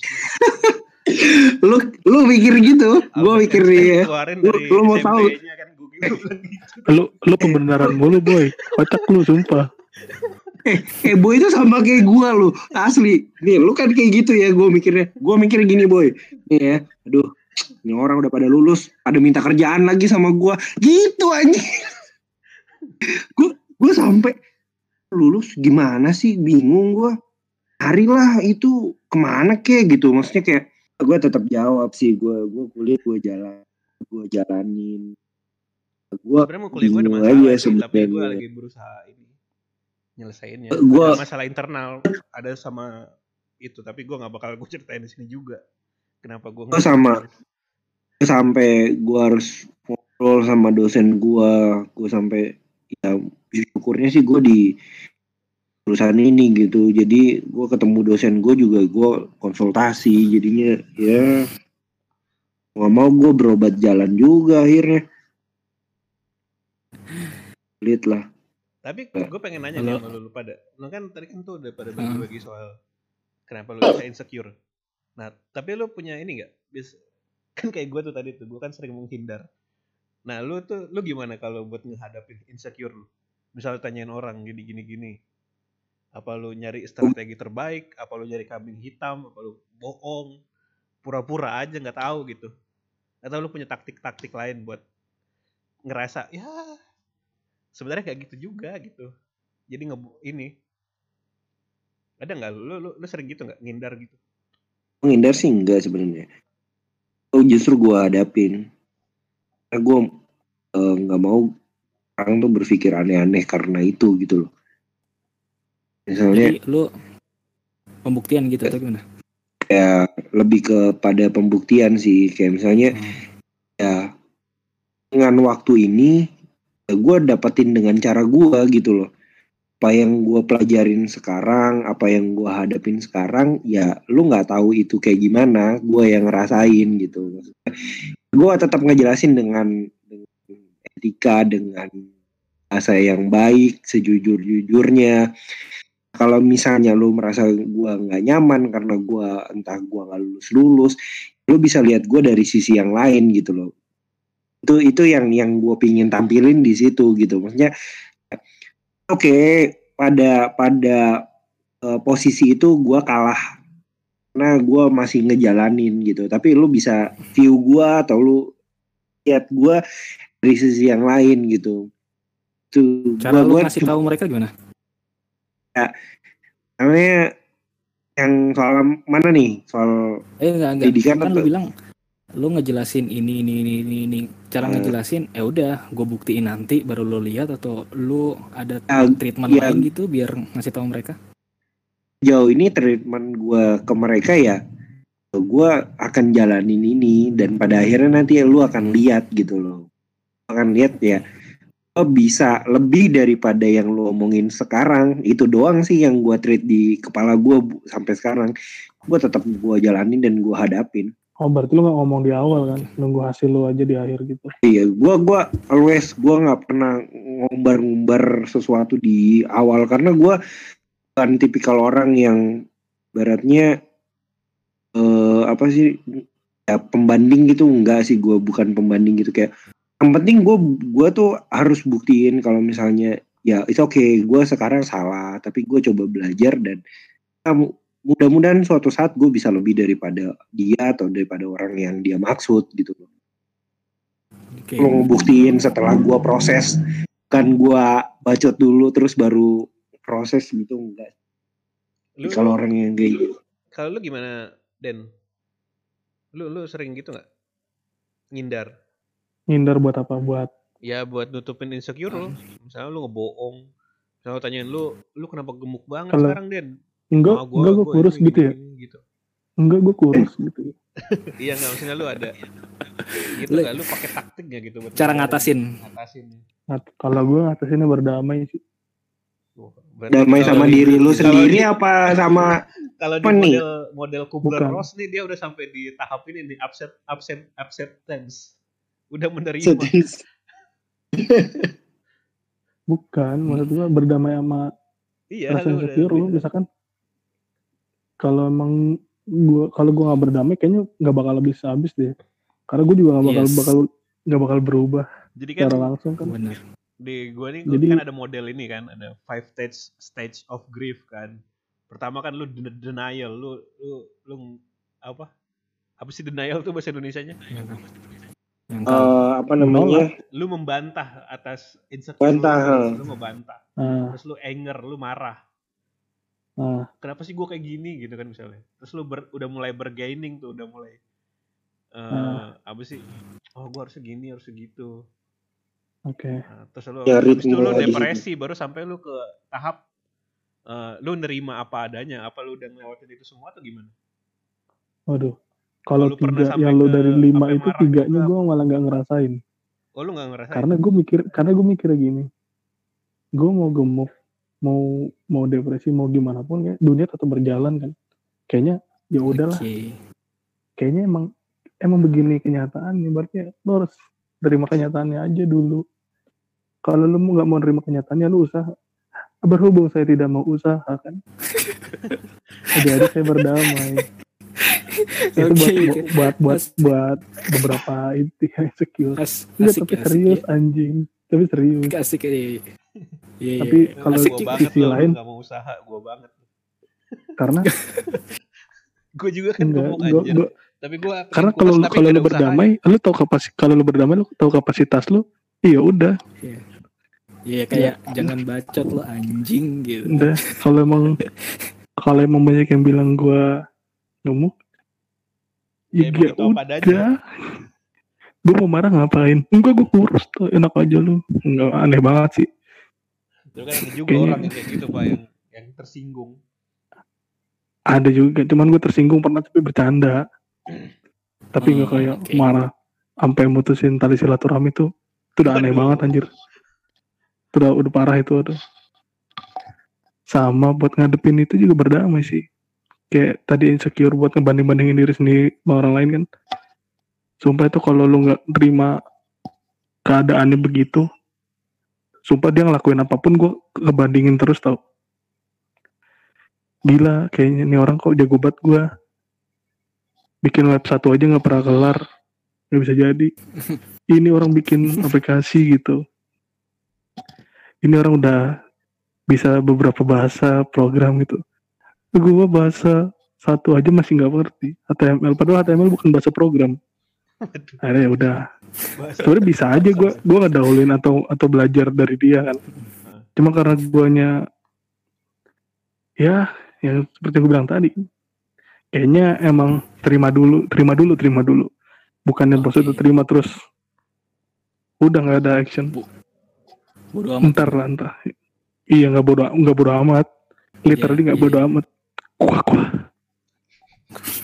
[SPEAKER 4] lu lu mikir gitu. Gua
[SPEAKER 1] Albert
[SPEAKER 4] mikir ya
[SPEAKER 1] keluarin
[SPEAKER 4] Lu- lu mau tahu?
[SPEAKER 1] Kan gue gitu.
[SPEAKER 5] Lu lu pembenaran mulu boy. Kocak lu sumpah.
[SPEAKER 4] eh boy itu sama kayak gua lu. Asli. Nih lu kan kayak gitu ya gua mikirnya. Gua mikir gini boy. Nih ya aduh. Ini orang udah pada lulus pada minta kerjaan lagi sama gua. Gitu aja gua gua sampai lulus. Gimana sih? Bingung gua. Carilah itu ke mana kek gitu. Maksudnya kayak gua tetap jawab sih gua gua kuliah gua jalan gua jalanin. Gua
[SPEAKER 1] sebenarnya mau kuliah gue ada masalah
[SPEAKER 4] aja
[SPEAKER 1] sih, tapi gue lagi berusaha ini nyelesainnya.
[SPEAKER 4] Gua-
[SPEAKER 1] ada masalah internal ada sama itu tapi gue nggak bakal gue ceritain di sini juga. Kenapa gue
[SPEAKER 4] Gua sama. sampai gua harus ngobrol sama dosen gua gua sampai ya syukurnya sih gua di perusahaan ini gitu. Jadi gua ketemu dosen gua juga gua konsultasi jadinya ya. Nggak mau gua berobat jalan juga akhirnya. Lihat lah.
[SPEAKER 1] Tapi gue pengen nanya nih sama lu, lu pada lu kan tadi kan tuh udah pada bagi-bagi soal kenapa lu bisa insecure. Nah tapi lu punya ini nggak? Bis kan kayak gue tuh tadi tuh gue kan sering menghindar. Nah lu tuh lu gimana kalau buat ngehadapin insecure? Lu misal tanyain orang gini gini gini apa lu nyari strategi terbaik? Apa lu nyari kambing hitam? Apa lu bohong? Pura-pura aja nggak tahu gitu. Atau lu punya taktik-taktik lain buat ngerasa ya sebenarnya kayak gitu juga gitu. Jadi nge ini. Ada nggak? Lu, lu lu sering gitu nggak? Ngindar gitu?
[SPEAKER 4] Menghindar sih enggak sebenarnya. Oh justru gua hadapin. Karena gua eh, nggak mau orang tuh berpikir aneh-aneh karena itu gitu loh misalnya
[SPEAKER 3] Jadi lu pembuktian gitu atau gimana?
[SPEAKER 4] ya lebih kepada pembuktian sih. Kayak misalnya ya dengan waktu ini ya gue dapetin dengan cara gue gitu loh. Apa yang gue pelajarin sekarang apa yang gue hadapin sekarang ya lu nggak tahu itu kayak gimana. Gue yang ngerasain gitu. Gue tetap ngejelasin dengan, dengan etika dengan bahasa yang baik sejujur jujurnya kalau misalnya lu merasa gua nggak nyaman karena gua entah gua nggak lulus lulus lu bisa lihat gua dari sisi yang lain gitu loh. Itu itu yang yang gue pingin tampilin di situ gitu. Maksudnya oke pada pada eh, posisi itu gua kalah karena gua masih ngejalanin gitu. Tapi lu bisa view gua atau lu lihat gua dari sisi yang lain gitu. Tuh
[SPEAKER 3] Cara lu
[SPEAKER 4] gua
[SPEAKER 3] ngasih tahu mereka gimana?
[SPEAKER 4] Namanya yang soal mana nih soal
[SPEAKER 3] Eh enggak enggak.
[SPEAKER 4] Pendidikan
[SPEAKER 3] kan lu
[SPEAKER 4] atau-
[SPEAKER 3] bilang lu ngejelasin ini ini ini ini, ini. cara
[SPEAKER 4] Hmm.
[SPEAKER 3] ngejelasin ya udah gue buktiin nanti baru lu lihat atau lu ada
[SPEAKER 4] Ya,
[SPEAKER 3] treatment
[SPEAKER 4] ya.
[SPEAKER 3] lain gitu biar ngasih tahu mereka
[SPEAKER 4] jauh ini treatment gua ke mereka ya gua akan jalanin ini dan pada akhirnya nanti lu akan lihat gitu loh akan lihat ya gua bisa lebih daripada yang lu omongin sekarang. Itu doang sih yang gua treat di kepala gua bu- sampai sekarang. Gua tetap gua jalanin dan gua hadapin.
[SPEAKER 5] Oh berarti lu gak ngomong di awal kan? Nunggu hasil lu aja di akhir gitu.
[SPEAKER 4] Iya, gua gua always gua nggak pernah ngumbar-ngumbar sesuatu di awal. Karena gua bukan tipikal orang yang baratnya eh apa sih ya pembanding gitu. Enggak sih gue bukan pembanding gitu. Kayak yang penting gue gue tuh harus buktiin kalau misalnya ya itu oke gue sekarang salah tapi gue coba belajar dan ya, mu- mudah-mudahan suatu saat gue bisa lebih daripada dia atau daripada orang yang dia maksud gitu loh
[SPEAKER 3] Oke.
[SPEAKER 4] lo ngebuktiin setelah gua proses kan gua bacot dulu terus baru proses gitu enggak kalau orang yang kayak gitu
[SPEAKER 1] kalau lu gimana, Den? Lu lu sering gitu nggak? Ngindar.
[SPEAKER 5] Ngindar buat apa? Buat
[SPEAKER 1] Ya buat nutupin insecure lu. Misalnya lu ngebohong. Misalnya lu tanyain lu, lu kenapa gemuk banget
[SPEAKER 5] Kalau-
[SPEAKER 1] sekarang, Den?
[SPEAKER 5] enggak,
[SPEAKER 1] Ah,
[SPEAKER 5] enggak gue
[SPEAKER 1] gua
[SPEAKER 5] kurus
[SPEAKER 1] ini
[SPEAKER 5] gitu ya.
[SPEAKER 1] gitu.
[SPEAKER 5] Enggak gue kurus gitu.
[SPEAKER 1] Iya nggak maksudnya lu ada gitu
[SPEAKER 3] Lu-
[SPEAKER 1] nggak lu pakai taktik nggak gitu buat
[SPEAKER 3] Cara
[SPEAKER 1] ngatasin
[SPEAKER 3] ngatasin.
[SPEAKER 5] kalau gue ngatasinnya berdamai sih.
[SPEAKER 1] Berarti
[SPEAKER 4] damai sama
[SPEAKER 1] di-
[SPEAKER 4] diri lu sendiri
[SPEAKER 1] di-
[SPEAKER 4] apa sama
[SPEAKER 1] kalau di model model Kubler. Ross nih dia udah sampai di tahap ini nih absent absent acceptance udah menerima.
[SPEAKER 4] Sedih.
[SPEAKER 5] Bukan, maksud gue berdamai sama
[SPEAKER 1] iya
[SPEAKER 5] rasa
[SPEAKER 1] lu udah
[SPEAKER 5] insecure lu misalkan kalau emang gua kalau gua nggak berdamai kayaknya nggak bakal bisa habis deh. Karena gue juga nggak bakal
[SPEAKER 3] Yes.
[SPEAKER 5] bakal nggak bakal berubah
[SPEAKER 1] jadi kan
[SPEAKER 5] secara langsung kan.
[SPEAKER 3] Bener.
[SPEAKER 1] di gue nih
[SPEAKER 5] Jadi-
[SPEAKER 1] kan ada model ini kan ada five stage stage of grief kan. Pertama kan lu den- denial lu lu lu apa? Apa sih denial tuh bahasa Indonesianya
[SPEAKER 3] Yang
[SPEAKER 4] Eh, apa namanya?
[SPEAKER 1] lu membantah atas insecure
[SPEAKER 4] Bantah,
[SPEAKER 1] lu,
[SPEAKER 4] ha.
[SPEAKER 1] lu membantah
[SPEAKER 5] nah,
[SPEAKER 1] terus lu anger lu marah.
[SPEAKER 5] Nah
[SPEAKER 1] kenapa sih gue kayak gini gitu kan misalnya? Terus lu ber- udah mulai bergaining tuh udah mulai eh
[SPEAKER 5] Ah.
[SPEAKER 1] apa sih? Oh gue harusnya gini harusnya gitu.
[SPEAKER 5] Oke.
[SPEAKER 1] Nah, terus lu
[SPEAKER 4] Ya,
[SPEAKER 1] habis itu
[SPEAKER 4] ritme
[SPEAKER 1] lu depresi baru sampai lu ke tahap eh, lu nerima apa adanya apa lu udah ngelewatin itu semua atau gimana?
[SPEAKER 5] Waduh kalau tiga yang lo dari lima itu tiganya
[SPEAKER 1] juga?
[SPEAKER 5] gue malah nggak ngerasain.
[SPEAKER 1] Oh lu nggak ngerasain?
[SPEAKER 5] Karena gue mikir karena gue mikirnya gini. Gue mau gemuk mau mau depresi mau gimana pun ya dunia tetap berjalan kan. Kayaknya ya udahlah.
[SPEAKER 3] Oke.
[SPEAKER 5] kayaknya emang emang begini kenyataannya. Berarti ya lo harus terima kenyataannya aja dulu. Kalau lu nggak mau terima kenyataannya lu usaha. Berhubung saya tidak mau usaha kan. Jadi saya berdamai itu buat,
[SPEAKER 3] oke.
[SPEAKER 5] buat buat
[SPEAKER 3] Mas-
[SPEAKER 5] buat beberapa itu yang insecure
[SPEAKER 3] As-
[SPEAKER 5] Enggak,
[SPEAKER 3] asik
[SPEAKER 5] tapi
[SPEAKER 3] asik
[SPEAKER 5] serius
[SPEAKER 3] ya.
[SPEAKER 5] anjing tapi serius
[SPEAKER 3] Asik ya. Iya, iya.
[SPEAKER 5] Tapi
[SPEAKER 3] iya.
[SPEAKER 5] kalau
[SPEAKER 3] asik
[SPEAKER 1] gue banget
[SPEAKER 5] sisi lain-
[SPEAKER 1] gak mau usaha gue banget
[SPEAKER 5] karena
[SPEAKER 1] gue juga kan
[SPEAKER 5] enggak gua,
[SPEAKER 1] anjir
[SPEAKER 5] gua,
[SPEAKER 1] tapi gue
[SPEAKER 5] karena kalau kalau lu berdamai lu tahu kapasitas kalau lu berdamai lu tahu kapasitas lu iya udah
[SPEAKER 3] Iya kayak jangan bacot lo anjing gitu.
[SPEAKER 5] udah kalau emang kalau emang banyak yang bilang gua gemuk
[SPEAKER 1] Ya,
[SPEAKER 5] ya, udah. Gue mau marah ngapain? Enggak gue kurus tuh enak aja lu. Enggak aneh banget sih.
[SPEAKER 1] Terus kan ada juga
[SPEAKER 5] Kayaknya-
[SPEAKER 1] orang yang kayak gitu pak yang yang tersinggung.
[SPEAKER 5] ada juga cuman gue tersinggung pernah tapi bercanda. Tapi nggak
[SPEAKER 3] Hmm,
[SPEAKER 5] kayak
[SPEAKER 3] oke.
[SPEAKER 5] marah. Sampai mutusin tali silaturahmi tuh. Itu udah aneh banget anjir. Itu udah, udah parah itu aduh. Sama buat ngadepin itu juga berdamai sih kayak tadi insecure buat ngebanding-bandingin diri sendiri sama orang lain kan? Sumpah itu kalau lu nggak terima keadaannya begitu sumpah dia ngelakuin apa pun gue ngebandingin terus tau. Gila kayaknya ini orang kok jago banget gue bikin web satu aja nggak pernah kelar nggak bisa jadi. Ini orang bikin aplikasi gitu. Ini orang udah bisa beberapa bahasa program gitu gue bahasa satu aja masih nggak ngerti. HTML padahal HTML bukan bahasa program. Akhirnya ya udah. Sebenarnya bisa aja gue gue ngedahulin atau atau belajar dari dia kan. Cuma karena guanya ya yang seperti gue bilang tadi kayaknya emang terima dulu terima dulu terima dulu. Bukan yang
[SPEAKER 3] Oke.
[SPEAKER 5] itu terima terus udah nggak ada action.
[SPEAKER 3] Bodo amat.
[SPEAKER 5] ntar lah ntar. Iya nggak bodo nggak bodo amat. Literally nggak
[SPEAKER 3] iya.
[SPEAKER 5] bodo amat kuah kuah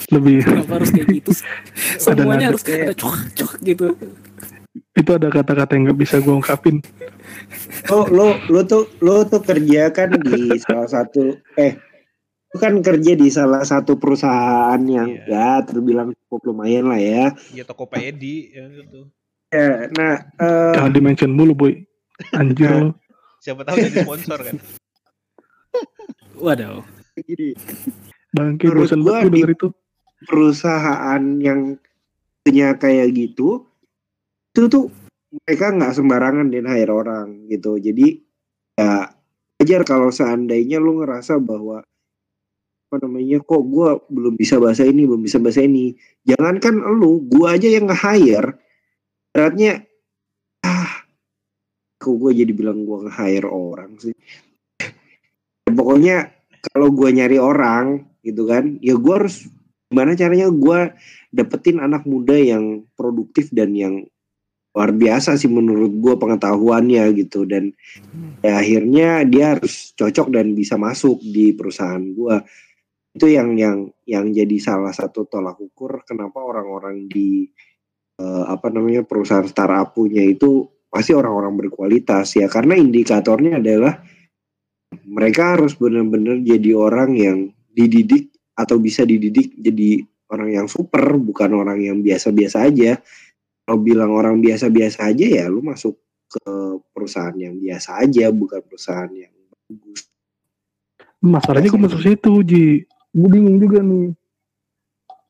[SPEAKER 5] lebih
[SPEAKER 3] Kenapa harus kayak gitu? Semuanya
[SPEAKER 5] nada.
[SPEAKER 3] harus kayak ada cok cok gitu.
[SPEAKER 5] itu ada kata-kata yang nggak bisa gue ungkapin
[SPEAKER 4] lo lo lo tuh lo tuh kerja kan di salah satu eh lu kan kerja di salah satu perusahaan yang ya terbilang cukup lumayan lah ya.
[SPEAKER 1] Iya Tokopedia ya gitu.
[SPEAKER 4] Ya, nah eh,
[SPEAKER 5] jangan dimention mulu boy anjir lo
[SPEAKER 1] Siapa tahu jadi sponsor kan.
[SPEAKER 3] Waduh.
[SPEAKER 4] Gini,
[SPEAKER 5] bangke bosan banget denger itu.
[SPEAKER 4] perusahaan yang punya kayak gitu itu tuh mereka nggak sembarangan dan hire orang gitu. Jadi ya wajar kalau seandainya lu ngerasa bahwa apa namanya kok gue belum bisa bahasa ini belum bisa bahasa ini. Jangankan lu gue aja yang nge-hire. Beratnya ah kok gue jadi bilang gue nge-hire orang sih? Ya, pokoknya kalau gue nyari orang gitu kan ya gue harus gimana caranya gue dapetin anak muda yang produktif dan yang luar biasa sih menurut gue pengetahuannya gitu. Dan ya akhirnya dia harus cocok dan bisa masuk di perusahaan gue itu yang yang yang jadi salah satu tolak ukur kenapa orang-orang di eh, apa namanya perusahaan startup punya itu pasti orang-orang berkualitas ya. Karena indikatornya adalah mereka harus benar-benar jadi orang yang dididik atau bisa dididik jadi orang yang super bukan orang yang biasa-biasa aja kalau bilang orang biasa-biasa aja ya lu masuk ke perusahaan yang biasa aja bukan perusahaan yang bagus
[SPEAKER 5] Masalahnya gue masuk situ, Ji. Gue bingung juga nih.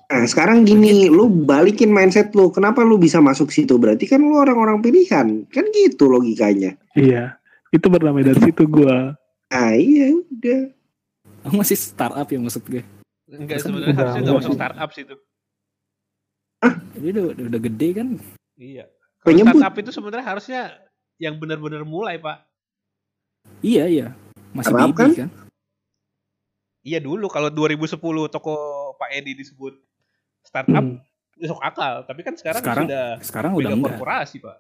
[SPEAKER 4] Nah sekarang gini, lu balikin mindset lu. Kenapa lu bisa masuk situ? Berarti kan lu orang-orang pilihan. Kan gitu logikanya.
[SPEAKER 5] Iya. Itu bernama dari situ gue.
[SPEAKER 4] Nah iya udah.
[SPEAKER 3] Masih startup ya maksud gue.
[SPEAKER 1] Enggak sebenarnya
[SPEAKER 5] udah-
[SPEAKER 1] harusnya nggak masuk startup sih itu.
[SPEAKER 3] Jadi udah, udah, udah gede kan.
[SPEAKER 1] Iya. Kalau
[SPEAKER 4] Penyebut.
[SPEAKER 1] startup itu sebenarnya harusnya yang benar-benar mulai pak.
[SPEAKER 3] Iya iya. Masih
[SPEAKER 4] Startup
[SPEAKER 3] baby
[SPEAKER 4] kan?
[SPEAKER 3] kan.
[SPEAKER 1] Iya dulu kalau 2010 toko Pak Edi disebut startup
[SPEAKER 5] Hmm.
[SPEAKER 1] akal. Tapi kan sekarang,
[SPEAKER 3] Sekarang
[SPEAKER 1] sudah
[SPEAKER 3] Sekarang udah
[SPEAKER 1] korporasi pak.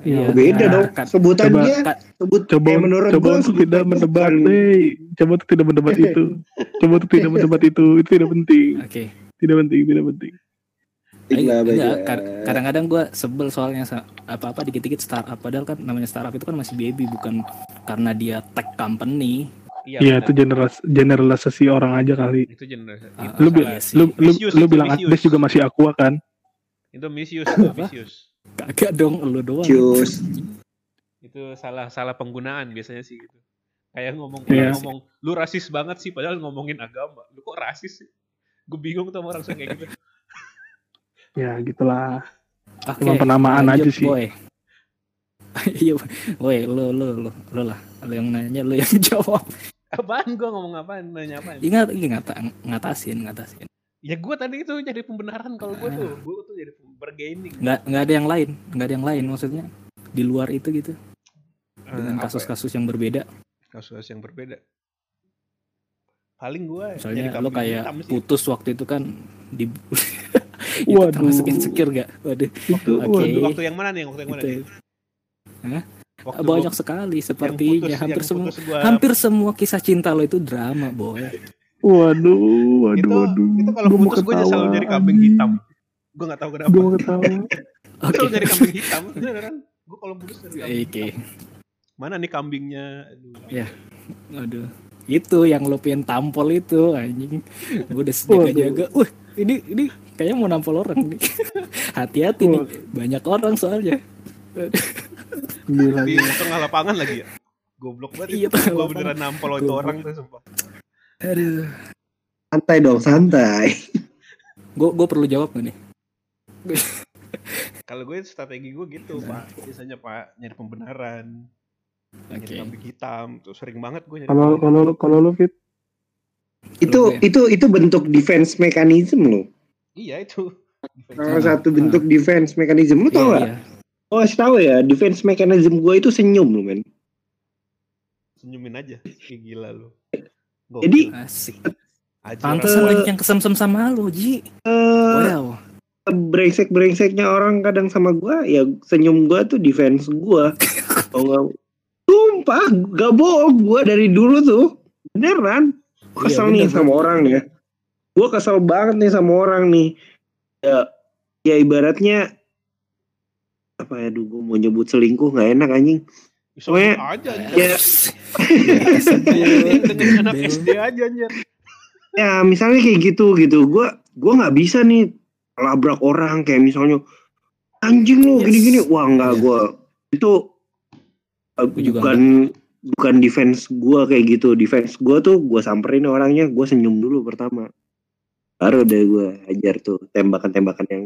[SPEAKER 5] Iya.
[SPEAKER 4] Beda
[SPEAKER 3] Nah,
[SPEAKER 4] dong.
[SPEAKER 3] kan-
[SPEAKER 4] Sebutannya
[SPEAKER 3] Ka-
[SPEAKER 4] sebut
[SPEAKER 5] Coba,
[SPEAKER 4] eh, menurut
[SPEAKER 5] coba
[SPEAKER 4] gua
[SPEAKER 5] untuk tidak mendebat, deh. Coba untuk tidak mendebat itu. Coba untuk tidak mendebat itu. Itu tidak penting.
[SPEAKER 3] Oke.
[SPEAKER 5] Tidak penting, tidak penting.
[SPEAKER 3] Enggak, kar- kadang-kadang gue sebel soalnya apa-apa dikit-dikit startup padahal kan namanya startup itu kan masih baby bukan karena dia tech company.
[SPEAKER 1] Iya. Benar.
[SPEAKER 5] itu generas generalisasi orang aja kali.
[SPEAKER 1] itu generasi.
[SPEAKER 3] Ah,
[SPEAKER 1] itu
[SPEAKER 5] Lu, lu, lu, lu bilang. Addes juga masih aqua kan?
[SPEAKER 1] itu misuse,
[SPEAKER 3] Apa?
[SPEAKER 1] misuse.
[SPEAKER 3] Kagak dong lu doang.
[SPEAKER 4] Cius.
[SPEAKER 1] Itu salah salah penggunaan biasanya sih gitu. Kayak ngomong orang ngomong lu rasis banget sih padahal ngomongin agama. Lu kok rasis sih? Gue bingung tuh sama orang kayak gitu.
[SPEAKER 5] Ya, gitulah.
[SPEAKER 3] Oke.
[SPEAKER 5] Cuma penamaan
[SPEAKER 3] lanjut,
[SPEAKER 5] aja sih.
[SPEAKER 3] Boy. Iya, boy, lu lu lu lu lah. Lu yang nanya, lu yang jawab.
[SPEAKER 1] Apaan gue ngomong apaan? Nanya apaan?
[SPEAKER 3] Ingat, ingat ngatasin, ngatasin.
[SPEAKER 1] Ya gue tadi itu jadi pembenaran kalau gue tuh. Gue tuh jadi bergaining.
[SPEAKER 3] Nggak nggak ada yang lain, nggak ada yang lain maksudnya di luar itu gitu
[SPEAKER 1] Eh,
[SPEAKER 3] dengan
[SPEAKER 1] ya?
[SPEAKER 3] kasus-kasus yang berbeda.
[SPEAKER 1] kasus yang berbeda. Paling gue
[SPEAKER 3] Misalnya lo kayak putus waktu itu kan di itu
[SPEAKER 5] Waduh.
[SPEAKER 3] termasuk insecure gak? Waduh.
[SPEAKER 5] Itu,
[SPEAKER 3] Oke.
[SPEAKER 5] waduh.
[SPEAKER 1] Waktu yang mana nih? Waktu yang mana nih?
[SPEAKER 3] Itu.
[SPEAKER 1] Waktu
[SPEAKER 3] Banyak
[SPEAKER 1] gua-
[SPEAKER 3] sekali sepertinya
[SPEAKER 1] putus-
[SPEAKER 3] hampir semua
[SPEAKER 1] gua-
[SPEAKER 3] hampir semua kisah cinta lo itu drama, boy.
[SPEAKER 5] Waduh, waduh,
[SPEAKER 1] itu,
[SPEAKER 5] waduh.
[SPEAKER 1] itu kalau putus gue selalu nyari kambing hitam. Gue gak tahu kenapa.
[SPEAKER 5] Gue ketawa.
[SPEAKER 3] Oke.
[SPEAKER 1] Selalu nyari kambing hitam. Beneran. Gue kalau putus nyari kambing
[SPEAKER 3] Oke.
[SPEAKER 1] hitam. Mana nih kambingnya? Aduh.
[SPEAKER 3] Ya. Aduh. Itu yang lo pengen tampol itu anjing. Gue udah jaga-jaga. Wah, ini ini kayaknya mau nampol orang nih. Hati-hati nih. Banyak orang soalnya.
[SPEAKER 5] Gila,
[SPEAKER 1] Di tengah lapangan lagi ya? Goblok banget
[SPEAKER 3] Iya,
[SPEAKER 1] itu.
[SPEAKER 3] tengah
[SPEAKER 1] Gue beneran nampol itu orang tuh sumpah.
[SPEAKER 3] Aduh.
[SPEAKER 4] Santai dong, santai.
[SPEAKER 3] Gue gue perlu jawab gak nih?
[SPEAKER 1] Kalau gue strategi gue gitu pak. Biasanya pak nyari pembenaran. Nyari
[SPEAKER 3] Oke.
[SPEAKER 1] kambing hitam. Tuh sering banget gue nyari
[SPEAKER 5] Kalau kalau kalau lu fit,
[SPEAKER 4] Itu
[SPEAKER 3] Oke.
[SPEAKER 4] itu itu bentuk defense mechanism loh.
[SPEAKER 1] Iya itu.
[SPEAKER 4] Salah satu bentuk defense mechanism lu tau
[SPEAKER 3] Iya,
[SPEAKER 4] gak?
[SPEAKER 3] iya.
[SPEAKER 4] Oh, tahu ya, defense mechanism gue itu senyum loh men.
[SPEAKER 1] Senyumin aja. Kayak gila lu.
[SPEAKER 4] Jadi-
[SPEAKER 3] Asik. Pantesan
[SPEAKER 4] Eh,
[SPEAKER 3] banyak yang kesem-sem sama lu, Ji.
[SPEAKER 4] Eh,
[SPEAKER 3] Wow.
[SPEAKER 4] Brengsek-brengseknya orang kadang sama gua ya senyum gua tuh defense gua. oh enggak. Sumpah, gak bohong gua dari dulu tuh. Beneran. Gua
[SPEAKER 3] Iya,
[SPEAKER 4] Kesel
[SPEAKER 3] bener,
[SPEAKER 4] nih sama
[SPEAKER 3] bener.
[SPEAKER 4] orang ya. Gua kesel banget nih sama orang nih. Ya, ya ibaratnya apa ya dulu mau nyebut selingkuh nggak enak anjing. Pokoknya-
[SPEAKER 1] aja.
[SPEAKER 4] Ya,
[SPEAKER 1] Dengerin anak
[SPEAKER 3] Bel.
[SPEAKER 1] SD aja anjir.
[SPEAKER 4] ya misalnya kayak gitu gitu. Gua gua nggak bisa nih labrak orang kayak misalnya anjing lu
[SPEAKER 3] Yes.
[SPEAKER 4] gini-gini. Wah nggak
[SPEAKER 3] Iya.
[SPEAKER 4] gua itu uh,
[SPEAKER 3] Gua juga
[SPEAKER 4] bukan bukan defense gua kayak gitu. Defense gua tuh gua samperin orangnya, gua senyum dulu pertama. Baru deh gua ajar tuh tembakan-tembakan yang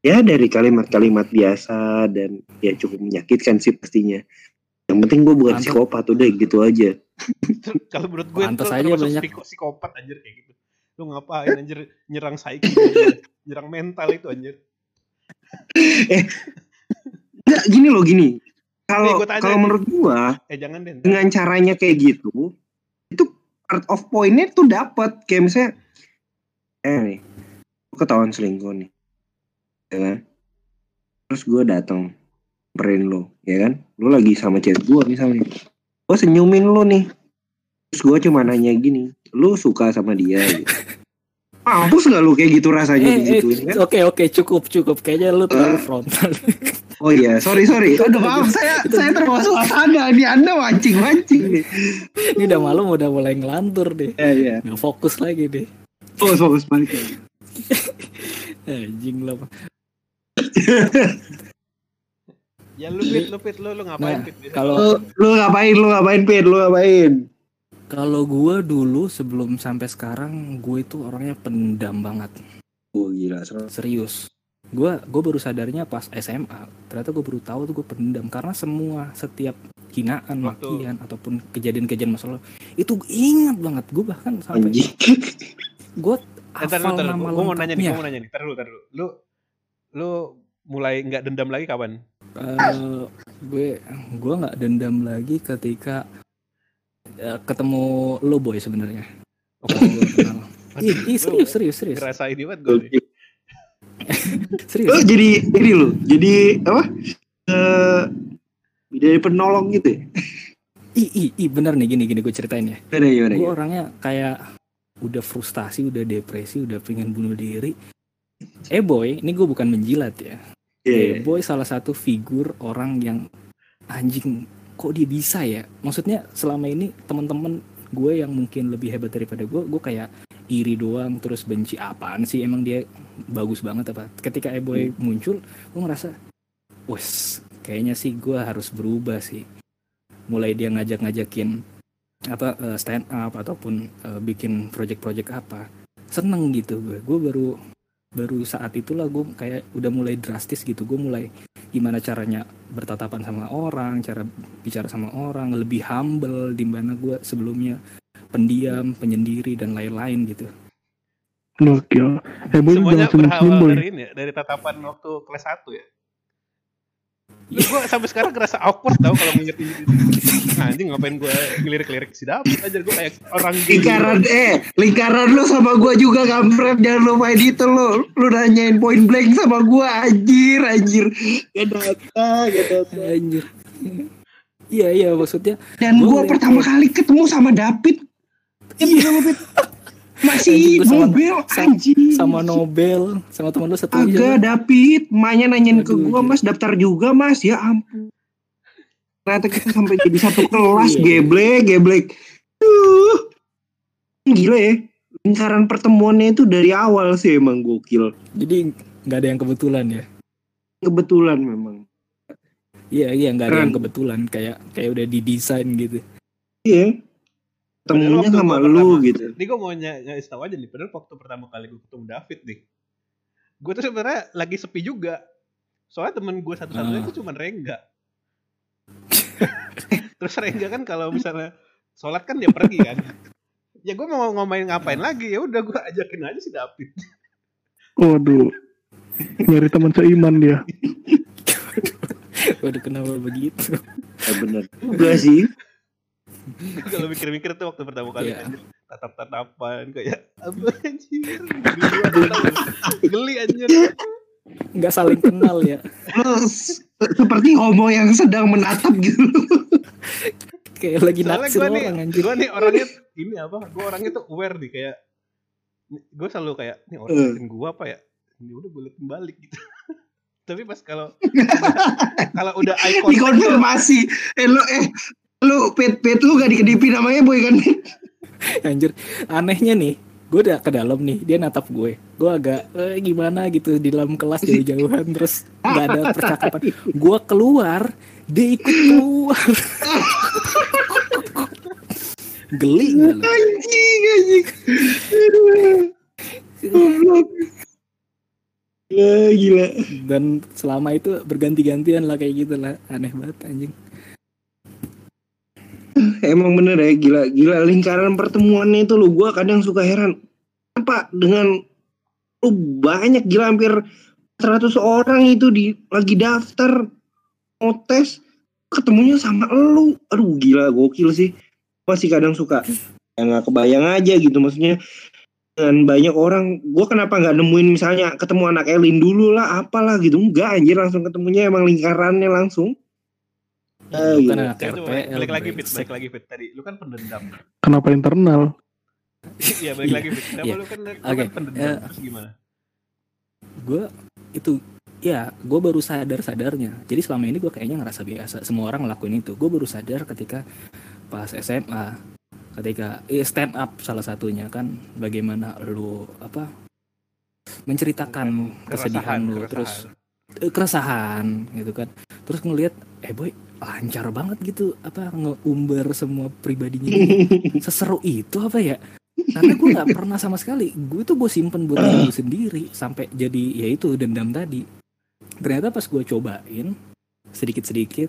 [SPEAKER 4] ya dari kalimat-kalimat biasa dan ya cukup menyakitkan sih pastinya yang penting gue bukan
[SPEAKER 3] Mantap.
[SPEAKER 4] psikopat udah gitu aja
[SPEAKER 1] Kalau menurut gue itu
[SPEAKER 3] aja banyak.
[SPEAKER 1] psiko- psikopat anjir kayak gitu. Lu ngapain anjir nyerang psyche, nyerang mental itu anjir.
[SPEAKER 4] Enggak gini loh gini. Kalau kalau menurut gua
[SPEAKER 1] Eh jangan deh.
[SPEAKER 4] dengan caranya kayak gitu itu part of pointnya tuh dapat kayak misalnya eh nih ketahuan selingkuh nih ya kan? Terus gua datang perin lo ya kan? Lo lagi sama cewek gua misalnya. Gua senyumin lo nih terus gua cuma nanya gini lu suka sama dia gitu. mampus gak lu kayak gitu rasanya
[SPEAKER 3] Eh, eh,
[SPEAKER 4] digituin kan
[SPEAKER 3] oke oke cukup cukup kayaknya lu terlalu frontal.
[SPEAKER 4] oh iya sorry sorry aduh maaf saya saya termasuk ada nih anda mancing mancing nih
[SPEAKER 3] Ini udah malam udah mulai ngelantur deh.
[SPEAKER 4] ya ya
[SPEAKER 3] Nggak fokus lagi deh.
[SPEAKER 4] fokus fokus balik.
[SPEAKER 3] Anjing lah.
[SPEAKER 1] Ya lu fit, lu fit, lu lu ngapain
[SPEAKER 3] Nah?
[SPEAKER 1] Biasa
[SPEAKER 3] kalau-
[SPEAKER 4] lu, lu ngapain lu ngapain Pin lu ngapain
[SPEAKER 3] Kalau gua dulu sebelum sampai sekarang gue itu orangnya pendam banget.
[SPEAKER 4] oh gila seru
[SPEAKER 3] Serius. Gua gue baru sadarnya pas SMA. Ternyata gue baru tahu tuh gue pendam karena semua setiap hinaan,
[SPEAKER 1] Waktu-
[SPEAKER 3] makian ataupun kejadian-kejadian masalah itu gue ingat banget. Gue bahkan sampai gue
[SPEAKER 1] Eh, Ntar ntar
[SPEAKER 3] nama
[SPEAKER 1] Gua mau nanya nih, gua mau nanya nih. Ntar dulu, ntar dulu. Lu lu mulai nggak dendam lagi kapan?
[SPEAKER 3] Eh, gue gue nggak dendam lagi ketika ketemu lo boy sebenarnya. Ih, serius, serius, serius,
[SPEAKER 1] Ngerasa ini banget gue.
[SPEAKER 3] serius.
[SPEAKER 4] lu jadi ini lu jadi apa eh dari penolong gitu ya
[SPEAKER 3] Ih, ih, ih, bener nih gini, gini gue ceritain ya.
[SPEAKER 4] gimana gimana
[SPEAKER 3] Gue orangnya kayak udah frustasi, udah depresi, udah pengen bunuh diri. Eh boy, ini gue bukan menjilat ya.
[SPEAKER 4] Iya,
[SPEAKER 3] Eh boy salah satu figur orang yang anjing kok dia bisa ya? Maksudnya selama ini teman-teman gue yang mungkin lebih hebat daripada gue, gue kayak iri doang terus benci apaan sih emang dia bagus banget apa? Ketika eh boy muncul, gue ngerasa, wes kayaknya sih gue harus berubah sih. Mulai dia ngajak-ngajakin apa eh, stand up ataupun eh, bikin project-project apa, seneng gitu gue. Gue baru baru saat itulah gue kayak udah mulai drastis gitu gue mulai gimana caranya bertatapan sama orang cara bicara sama orang lebih humble di mana gue sebelumnya pendiam penyendiri dan lain-lain gitu
[SPEAKER 5] Gokil. Eh boy
[SPEAKER 1] Semuanya berawal dari ini ya, dari tatapan waktu kelas 1 ya. Gue sampai sekarang ngerasa awkward tau kalau ngingetin gitu. Nah, anjing ngapain gue ngelirik-lirik si David? Aja gue kayak orang gini.
[SPEAKER 4] lingkaran eh lingkaran lu sama gua juga kampret. Jangan lupain itu lu. Lu nanyain point blank sama gua anjir anjir. Gak data gak data
[SPEAKER 3] anjir. Iya iya maksudnya.
[SPEAKER 4] Dan
[SPEAKER 3] Gua
[SPEAKER 4] gua
[SPEAKER 3] ngeliat
[SPEAKER 4] pertama kali ketemu sama David. Iya masih
[SPEAKER 3] Anjing, sama-
[SPEAKER 4] mobil
[SPEAKER 3] sa-
[SPEAKER 4] anjing.
[SPEAKER 3] sama Nobel sama teman lu satu
[SPEAKER 4] agak David emaknya nanyain ke gua
[SPEAKER 3] gila.
[SPEAKER 4] mas daftar juga mas? Ya ampun. Ternyata kita sampai jadi satu kelas
[SPEAKER 3] Iya.
[SPEAKER 4] geblek geblek. Duh. gila ya lingkaran pertemuannya itu dari awal sih emang gokil.
[SPEAKER 3] Jadi nggak ada yang kebetulan ya?
[SPEAKER 4] Kebetulan memang.
[SPEAKER 3] Iya iya nggak ada yang kebetulan kayak kayak udah didesain gitu.
[SPEAKER 4] Iya
[SPEAKER 1] Padahal
[SPEAKER 4] temunya
[SPEAKER 1] waktu
[SPEAKER 4] sama lu
[SPEAKER 1] pertama-
[SPEAKER 4] gitu
[SPEAKER 1] Ini gue mau ny- ngasih tahu aja nih, padahal waktu pertama kali gue ketemu David nih, gue tuh sebenarnya lagi sepi juga. Soalnya temen gue satu-satunya
[SPEAKER 3] Ah.
[SPEAKER 1] itu cuma Rengga. Terus Rengga kan kalau misalnya sholat kan dia pergi kan. Ya gue mau ngomain ngapain lagi ya udah gue ajakin aja si David.
[SPEAKER 5] Waduh. Nyari teman seiman dia.
[SPEAKER 3] waduh kenapa begitu
[SPEAKER 4] ya bener juga sih
[SPEAKER 1] kalau mikir-mikir tuh waktu pertama kali
[SPEAKER 3] Iya.
[SPEAKER 1] anjir, tatap-tatapan kayak apa anjir. Geli anjir.
[SPEAKER 3] nggak saling kenal ya
[SPEAKER 4] seperti homo yang sedang menatap gitu
[SPEAKER 3] kayak lagi naksir
[SPEAKER 1] gue nih,
[SPEAKER 3] orang anjir
[SPEAKER 1] gue nih orangnya ini apa? Gue orangnya tuh aware nih kayak gue selalu kayak ini orang
[SPEAKER 4] Eh.
[SPEAKER 1] liatin gue apa ya? Ini udah gue liatin balik gitu. Tapi pas kalau kalau udah eye contact tuh,
[SPEAKER 4] dikonfirmasi eh lu eh lu pet pet lu gak dikedipin namanya boy kan
[SPEAKER 3] anjir anehnya nih gue udah ke dalam nih dia natap gue. Gue agak eh, gimana? gitu di dalam kelas jauh-jauhan terus nggak ada percakapan. Gue keluar dia ikut keluar. Geli nggak lu?
[SPEAKER 4] anjing anjing. Ya, gila.
[SPEAKER 3] dan selama itu berganti-gantian lah kayak gitu lah. Aneh banget anjing
[SPEAKER 4] Emang bener ya gila gila lingkaran pertemuannya itu lu gua kadang suka heran. Apa dengan lu banyak gila hampir 100 orang itu di lagi daftar mau tes ketemunya sama lu. Aduh gila gokil sih. Masih kadang suka ya nggak kebayang aja gitu maksudnya dengan banyak orang gua kenapa nggak nemuin misalnya ketemu anak Elin dulu lah apalah gitu enggak anjir langsung ketemunya emang lingkarannya langsung Eh,
[SPEAKER 3] Bukan
[SPEAKER 4] gila.
[SPEAKER 3] anak RPL,
[SPEAKER 1] balik lagi fit, balik lagi fit tadi. Lu kan pendendam.
[SPEAKER 5] Kenapa internal?
[SPEAKER 1] Iya, balik
[SPEAKER 3] Iya,
[SPEAKER 1] lagi fit. Kenapa
[SPEAKER 3] iya.
[SPEAKER 1] lu kan lu
[SPEAKER 3] Oke,
[SPEAKER 1] kan pendendam.
[SPEAKER 3] eh,
[SPEAKER 1] Terus gimana?
[SPEAKER 3] gue itu ya gue baru sadar sadarnya jadi selama ini gue kayaknya ngerasa biasa semua orang ngelakuin itu gue baru sadar ketika pas SMA ketika eh, stand up salah satunya kan bagaimana lu apa menceritakan kesedihan
[SPEAKER 1] Keresahan,
[SPEAKER 3] lu
[SPEAKER 1] keresahan.
[SPEAKER 3] terus eh, keresahan gitu kan terus ngelihat eh boy lancar banget gitu apa ngeumbar semua pribadinya. Seseru itu apa ya? Karena gue nggak pernah sama sekali. Gue tuh gue simpen buat diri gue sendiri sampai jadi ya itu dendam tadi. Ternyata pas gue cobain sedikit sedikit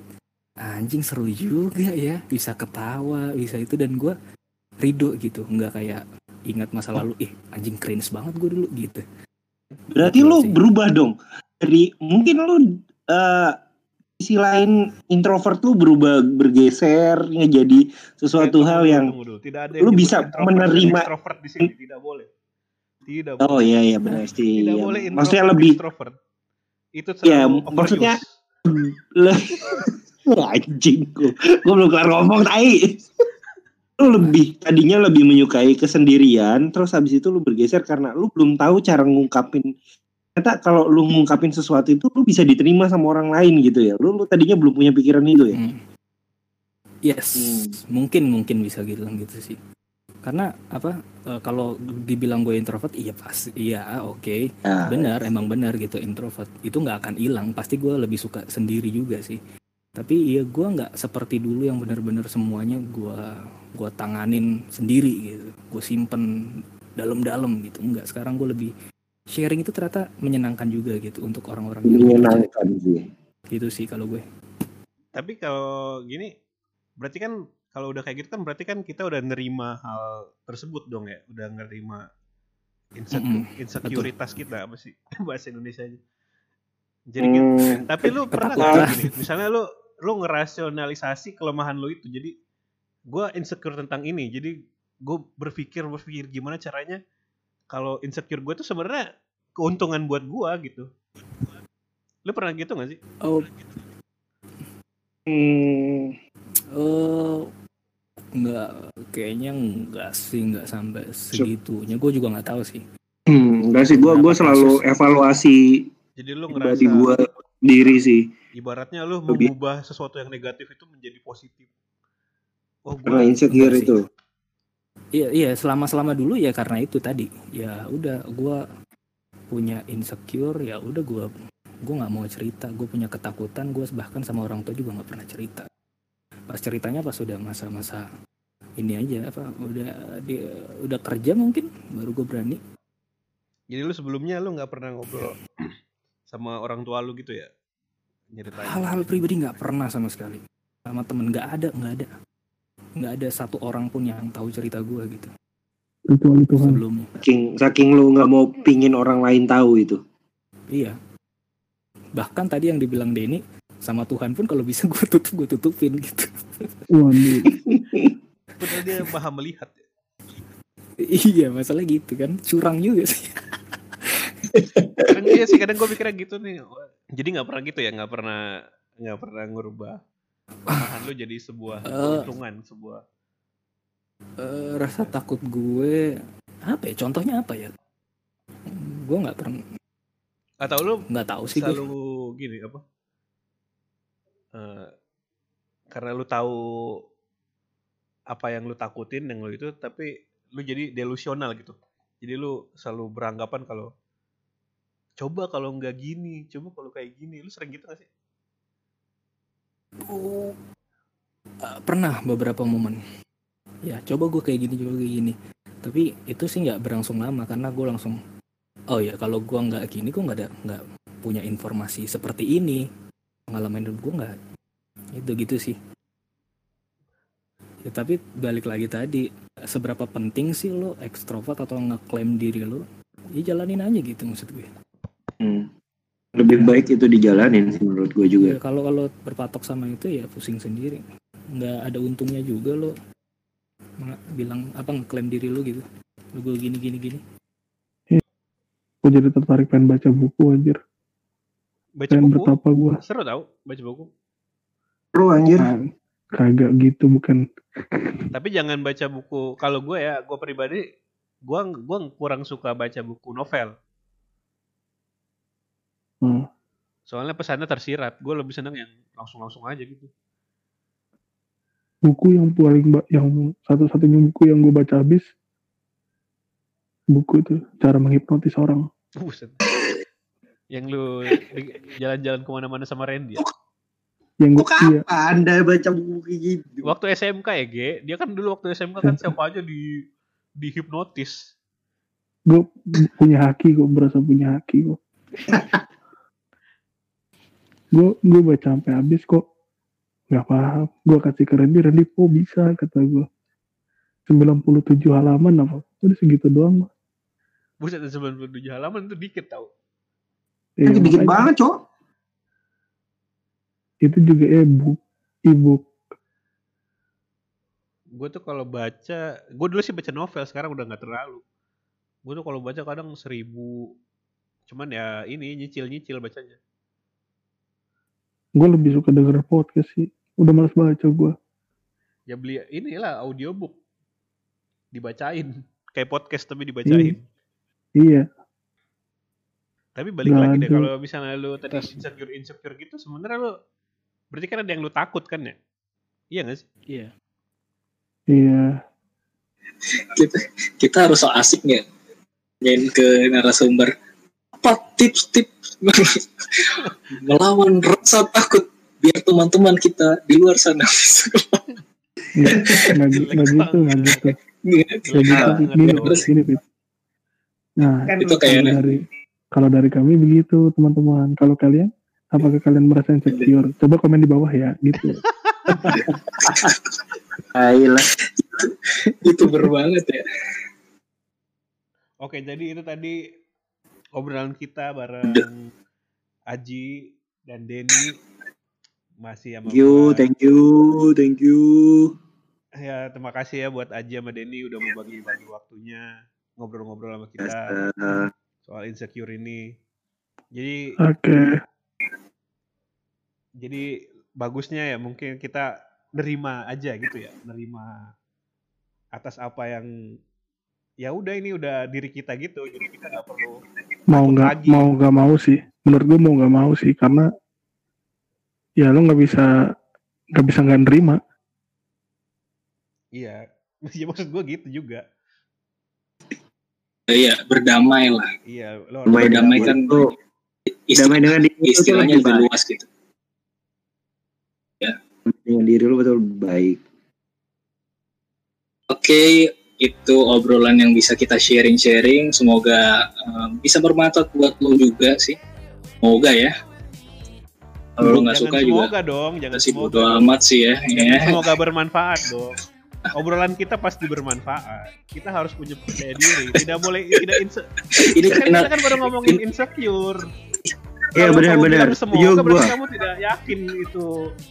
[SPEAKER 3] anjing seru juga ya. Bisa ketawa bisa itu dan gue ridho gitu. Nggak kayak ingat masa lalu ih anjing cringe banget gue dulu gitu.
[SPEAKER 4] Berarti
[SPEAKER 3] Betul
[SPEAKER 4] lu
[SPEAKER 3] sih.
[SPEAKER 4] berubah dong. Dari mungkin lu eh sisi lain introvert tuh berubah bergeser jadi sesuatu
[SPEAKER 1] Eh,
[SPEAKER 4] hal
[SPEAKER 1] tunggu,
[SPEAKER 4] yang
[SPEAKER 1] dulu. tidak ada
[SPEAKER 4] lu
[SPEAKER 1] yang
[SPEAKER 4] bisa
[SPEAKER 1] introvert dan
[SPEAKER 4] menerima-
[SPEAKER 1] extrovert di sini tidak boleh. Tidak boleh.
[SPEAKER 4] oh iya iya benar sih.
[SPEAKER 1] tidak
[SPEAKER 4] iya.
[SPEAKER 1] boleh
[SPEAKER 4] Maksudnya
[SPEAKER 1] introvert,
[SPEAKER 4] lebih
[SPEAKER 1] extrovert. Itu
[SPEAKER 4] Ya, maksudnya- anjing gua, gua belum kelar ngomong tai. Lu lebih tadinya lebih menyukai kesendirian terus habis itu lu bergeser karena lu belum tahu cara ngungkapin ternyata kalau lu ngungkapin sesuatu itu lu bisa diterima sama orang lain gitu ya lu, lu tadinya belum punya pikiran itu ya
[SPEAKER 3] Hmm. Yes,
[SPEAKER 4] Hmm.
[SPEAKER 3] mungkin mungkin bisa bilang gitu sih. Karena apa? eh, kalau dibilang gue introvert, iya pasti, iya oke,
[SPEAKER 4] Nah,
[SPEAKER 3] benar, emang benar gitu introvert. Itu nggak akan hilang. Pasti gue lebih suka sendiri juga sih. Tapi iya gue nggak seperti dulu yang benar-benar semuanya gue gue tanganin sendiri gitu. Gue simpen dalam-dalam gitu. Enggak. Sekarang gue lebih sharing itu ternyata menyenangkan juga gitu untuk orang-orang yang
[SPEAKER 4] menyenangkan sih
[SPEAKER 3] gitu sih kalau gue.
[SPEAKER 1] Tapi kalau gini, berarti kan kalau udah kayak gitu kan berarti kan kita udah nerima hal tersebut dong ya, udah nerima insecu-
[SPEAKER 3] Mm-mm,
[SPEAKER 1] insekuritas kita apa sih bahasa Indonesia aja. Jadi gitu.
[SPEAKER 4] Hmm,
[SPEAKER 1] Tapi lu pernah nggak gini? Misalnya lu lu ngerasionalisasi kelemahan lu itu. Jadi gua insecure tentang ini. Jadi gue berpikir berpikir gimana caranya kalau insecure gue tuh sebenarnya keuntungan buat gua gitu. Lu pernah gitu gak sih?
[SPEAKER 3] Oh,
[SPEAKER 4] hmm,
[SPEAKER 3] Oh, nggak, kayaknya nggak sih, nggak sampai segitunya. Gue juga nggak tahu sih.
[SPEAKER 4] hmm, enggak sih gua gua
[SPEAKER 3] Beberapa
[SPEAKER 4] selalu
[SPEAKER 3] kasus.
[SPEAKER 4] evaluasi
[SPEAKER 1] Jadi lu ngerasa
[SPEAKER 4] gua diri sih
[SPEAKER 1] ibaratnya lu
[SPEAKER 4] Lebih-
[SPEAKER 1] mengubah sesuatu yang negatif itu menjadi positif. Oh,
[SPEAKER 4] karena
[SPEAKER 1] gua
[SPEAKER 4] insecure
[SPEAKER 3] enggak sih.
[SPEAKER 4] itu
[SPEAKER 3] Iya, iya, selama-selama dulu ya karena itu tadi. Ya udah, gue punya insecure, ya udah gue gue nggak mau cerita. Gue punya ketakutan, gue bahkan sama orang tua juga nggak pernah cerita. Pas ceritanya pas udah masa-masa ini aja apa udah dia udah kerja mungkin baru gue berani
[SPEAKER 1] Jadi lu sebelumnya lu nggak pernah ngobrol sama orang tua lu gitu ya? Nyeritain.
[SPEAKER 3] hal-hal pribadi nggak pernah sama sekali sama temen nggak ada nggak ada nggak ada satu orang pun yang tahu cerita gue gitu
[SPEAKER 5] kecuali Tuhan
[SPEAKER 3] sebelumnya
[SPEAKER 4] saking saking lu nggak mau pingin orang lain tahu itu
[SPEAKER 3] iya bahkan tadi yang dibilang Denny sama Tuhan pun kalau bisa gue tutup gue tutupin gitu
[SPEAKER 5] waduh
[SPEAKER 1] Padahal dia maha melihat. ya.
[SPEAKER 3] iya masalah gitu kan curang juga sih
[SPEAKER 1] Kadang iya sih, kadang gue mikirnya gitu nih. Jadi nggak pernah gitu ya, nggak pernah nggak pernah ngubah kelemahan lu jadi sebuah
[SPEAKER 3] Eh.
[SPEAKER 1] keuntungan, sebuah
[SPEAKER 3] Eh, rasa takut gue apa ya contohnya apa ya gue nggak pernah
[SPEAKER 1] atau lu
[SPEAKER 3] nggak tahu sih gue
[SPEAKER 1] selalu gini apa? Eh, karena lu tahu apa yang lu takutin yang lu itu, tapi lu jadi delusional gitu. Jadi lu selalu beranggapan kalau coba kalau nggak gini, coba kalau kayak gini, lu sering gitu gak sih?
[SPEAKER 3] Oh, eh, pernah beberapa momen ya coba gue kayak gini coba kayak gini. Tapi itu sih nggak berlangsung lama karena gue langsung oh ya kalau gua nggak gini gua nggak ada nggak punya informasi seperti ini. Pengalaman hidup gua nggak itu gitu sih. Ya, tapi balik lagi tadi seberapa penting sih lo ekstrovert atau ngeklaim diri lo ya jalanin aja gitu maksud gue.
[SPEAKER 4] Hmm. Lebih baik itu dijalanin sih menurut gue juga.
[SPEAKER 3] ya kalau kalau berpatok sama itu ya pusing sendiri. Nggak ada untungnya juga lo bilang apa ngeklaim diri lo gitu lo gue gini gini gini
[SPEAKER 5] Gue jadi tertarik pengen baca buku anjir.
[SPEAKER 1] Baca
[SPEAKER 5] Pengen
[SPEAKER 1] buku.
[SPEAKER 5] bertapa gue.
[SPEAKER 1] Seru tau baca buku.
[SPEAKER 4] Pro anjir.
[SPEAKER 5] Nah, kagak gitu bukan.
[SPEAKER 1] Tapi jangan baca buku. Kalau gue ya, gue pribadi, gue gua kurang suka baca buku novel.
[SPEAKER 5] Hmm.
[SPEAKER 1] Soalnya pesannya tersirat. Gue lebih seneng yang langsung-langsung aja gitu.
[SPEAKER 5] Buku yang paling yang satu-satunya buku yang gue baca habis buku itu cara menghipnotis orang.
[SPEAKER 1] Buset. Yang lu di- jalan-jalan ke mana-mana sama Randy ya?
[SPEAKER 5] Yang gue
[SPEAKER 4] Kok
[SPEAKER 5] iya,
[SPEAKER 4] anda baca buku kayak gitu?
[SPEAKER 1] Waktu SMK ya, Ge. Dia kan dulu waktu SMK kan siapa aja di dihipnotis.
[SPEAKER 5] gue punya haki gue berasa punya haki gue. gue gue baca sampai habis kok nggak paham. Gue kasih ke Randy, Randy kok bisa kata gue. 97 halaman apa? Udah segitu doang. mah.
[SPEAKER 1] Buset, 97 halaman itu dikit tau.
[SPEAKER 5] Eh,
[SPEAKER 4] Kan dikit banget, Cok.
[SPEAKER 5] Itu juga e-book, e-book.
[SPEAKER 1] Gue tuh kalau baca, gue dulu sih baca novel, sekarang udah nggak terlalu. Gue tuh kalau baca kadang seribu. Cuman ya ini nyicil-nyicil bacanya.
[SPEAKER 5] Gue lebih suka denger podcast sih. Udah males baca gue.
[SPEAKER 1] Ya beli inilah audiobook. Dibacain. Kayak podcast tapi dibacain.
[SPEAKER 5] Iya,
[SPEAKER 1] Tapi balik
[SPEAKER 5] Nggak
[SPEAKER 1] lagi deh kalau misalnya lu tadi insecure insecure gitu sebenarnya lu berarti kan ada yang lu takut kan ya? Iya gak sih?
[SPEAKER 3] iya
[SPEAKER 5] iya.
[SPEAKER 7] kita kita harus so asik nggak main ke narasumber apa tips-tips melawan rasa takut biar teman-teman kita di luar sana
[SPEAKER 5] Nggak, nggak, gi- nggak gitu, nggak gitu. Nggak gitu. Pip. Nah,
[SPEAKER 4] Kan
[SPEAKER 7] itu
[SPEAKER 5] kalau
[SPEAKER 7] kayak
[SPEAKER 5] dari kalau dari kami begitu teman-teman. Kalau kalian, apakah kalian merasa insecure? Coba komen di bawah ya, gitu.
[SPEAKER 4] Ayolah.
[SPEAKER 7] itu banget ya
[SPEAKER 1] Oke, jadi itu tadi obrolan kita bareng Aji dan Denny masih sama
[SPEAKER 4] Thank you,
[SPEAKER 1] gua.
[SPEAKER 4] thank you, thank you.
[SPEAKER 1] Ya, terima kasih ya buat Aji sama Denny udah mau bagi-bagi waktunya ngobrol-ngobrol sama kita
[SPEAKER 4] Uh,
[SPEAKER 1] soal insecure ini. Jadi
[SPEAKER 5] Oke.
[SPEAKER 1] jadi bagusnya ya mungkin kita nerima aja gitu ya, nerima atas apa yang ya udah ini udah diri kita gitu, jadi kita nggak perlu
[SPEAKER 5] Mau nggak mau nggak mau sih. Menurut gue mau nggak mau sih, karena ya lo nggak bisa nggak bisa nggak nerima.
[SPEAKER 1] Iya, ya maksud gue gitu juga.
[SPEAKER 7] iya berdamai lah
[SPEAKER 1] Iya, lo
[SPEAKER 4] Damai
[SPEAKER 7] berdamai
[SPEAKER 4] dengan
[SPEAKER 7] kan
[SPEAKER 4] itu, damai dengan diri
[SPEAKER 7] istilahnya
[SPEAKER 4] lebih
[SPEAKER 7] luas gitu
[SPEAKER 4] Dengan diri lu betul baik.
[SPEAKER 7] Oke, itu obrolan yang bisa kita sharing-sharing. Semoga eh, bisa bermanfaat buat lo juga sih. Semoga ya. Kalau nggak suka juga
[SPEAKER 1] semoga dong, jangan
[SPEAKER 7] sih
[SPEAKER 1] semoga.
[SPEAKER 7] bodo amat sih ya. Ya.
[SPEAKER 1] semoga bermanfaat dong. Obrolan kita pasti bermanfaat. Kita harus punya percaya diri. Tidak boleh tidak inse
[SPEAKER 7] Ini
[SPEAKER 1] kan kita kan baru ngomongin insecure.
[SPEAKER 4] Iya benar
[SPEAKER 1] kamu
[SPEAKER 4] benar.
[SPEAKER 1] Semoga berarti
[SPEAKER 4] gua.
[SPEAKER 1] kamu tidak yakin itu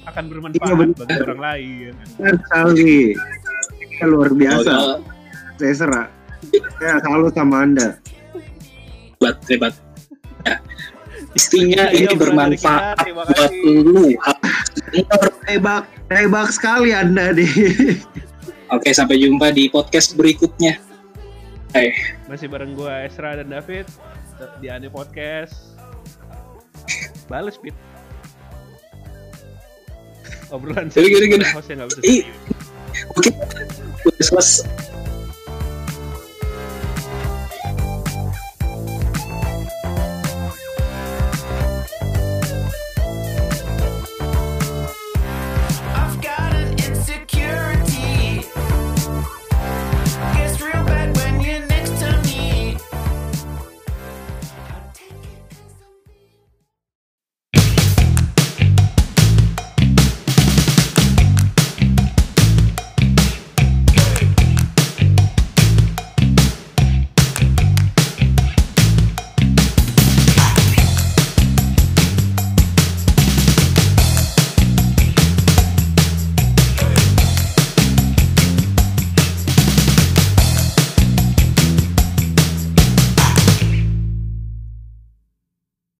[SPEAKER 1] akan bermanfaat
[SPEAKER 4] Iya, benar.
[SPEAKER 1] bagi orang lain.
[SPEAKER 4] Benar sekali. Ya, luar biasa.
[SPEAKER 7] semoga
[SPEAKER 4] Saya serah. Saya salut sama anda.
[SPEAKER 7] hebat hebat. Ya. Pastinya
[SPEAKER 1] Iya,
[SPEAKER 7] ini bermanfaat
[SPEAKER 1] kita.
[SPEAKER 7] Buat lu.
[SPEAKER 4] Hebat, hebat sekali anda nih.
[SPEAKER 7] Oke, sampai jumpa di podcast berikutnya. Eh,
[SPEAKER 1] Masih bareng gua Esra dan David di Ane Podcast. Bales Pit. Obrolan
[SPEAKER 7] Gini, gini, gini.
[SPEAKER 1] hostnya nggak bisa
[SPEAKER 7] oke. Udah selesai.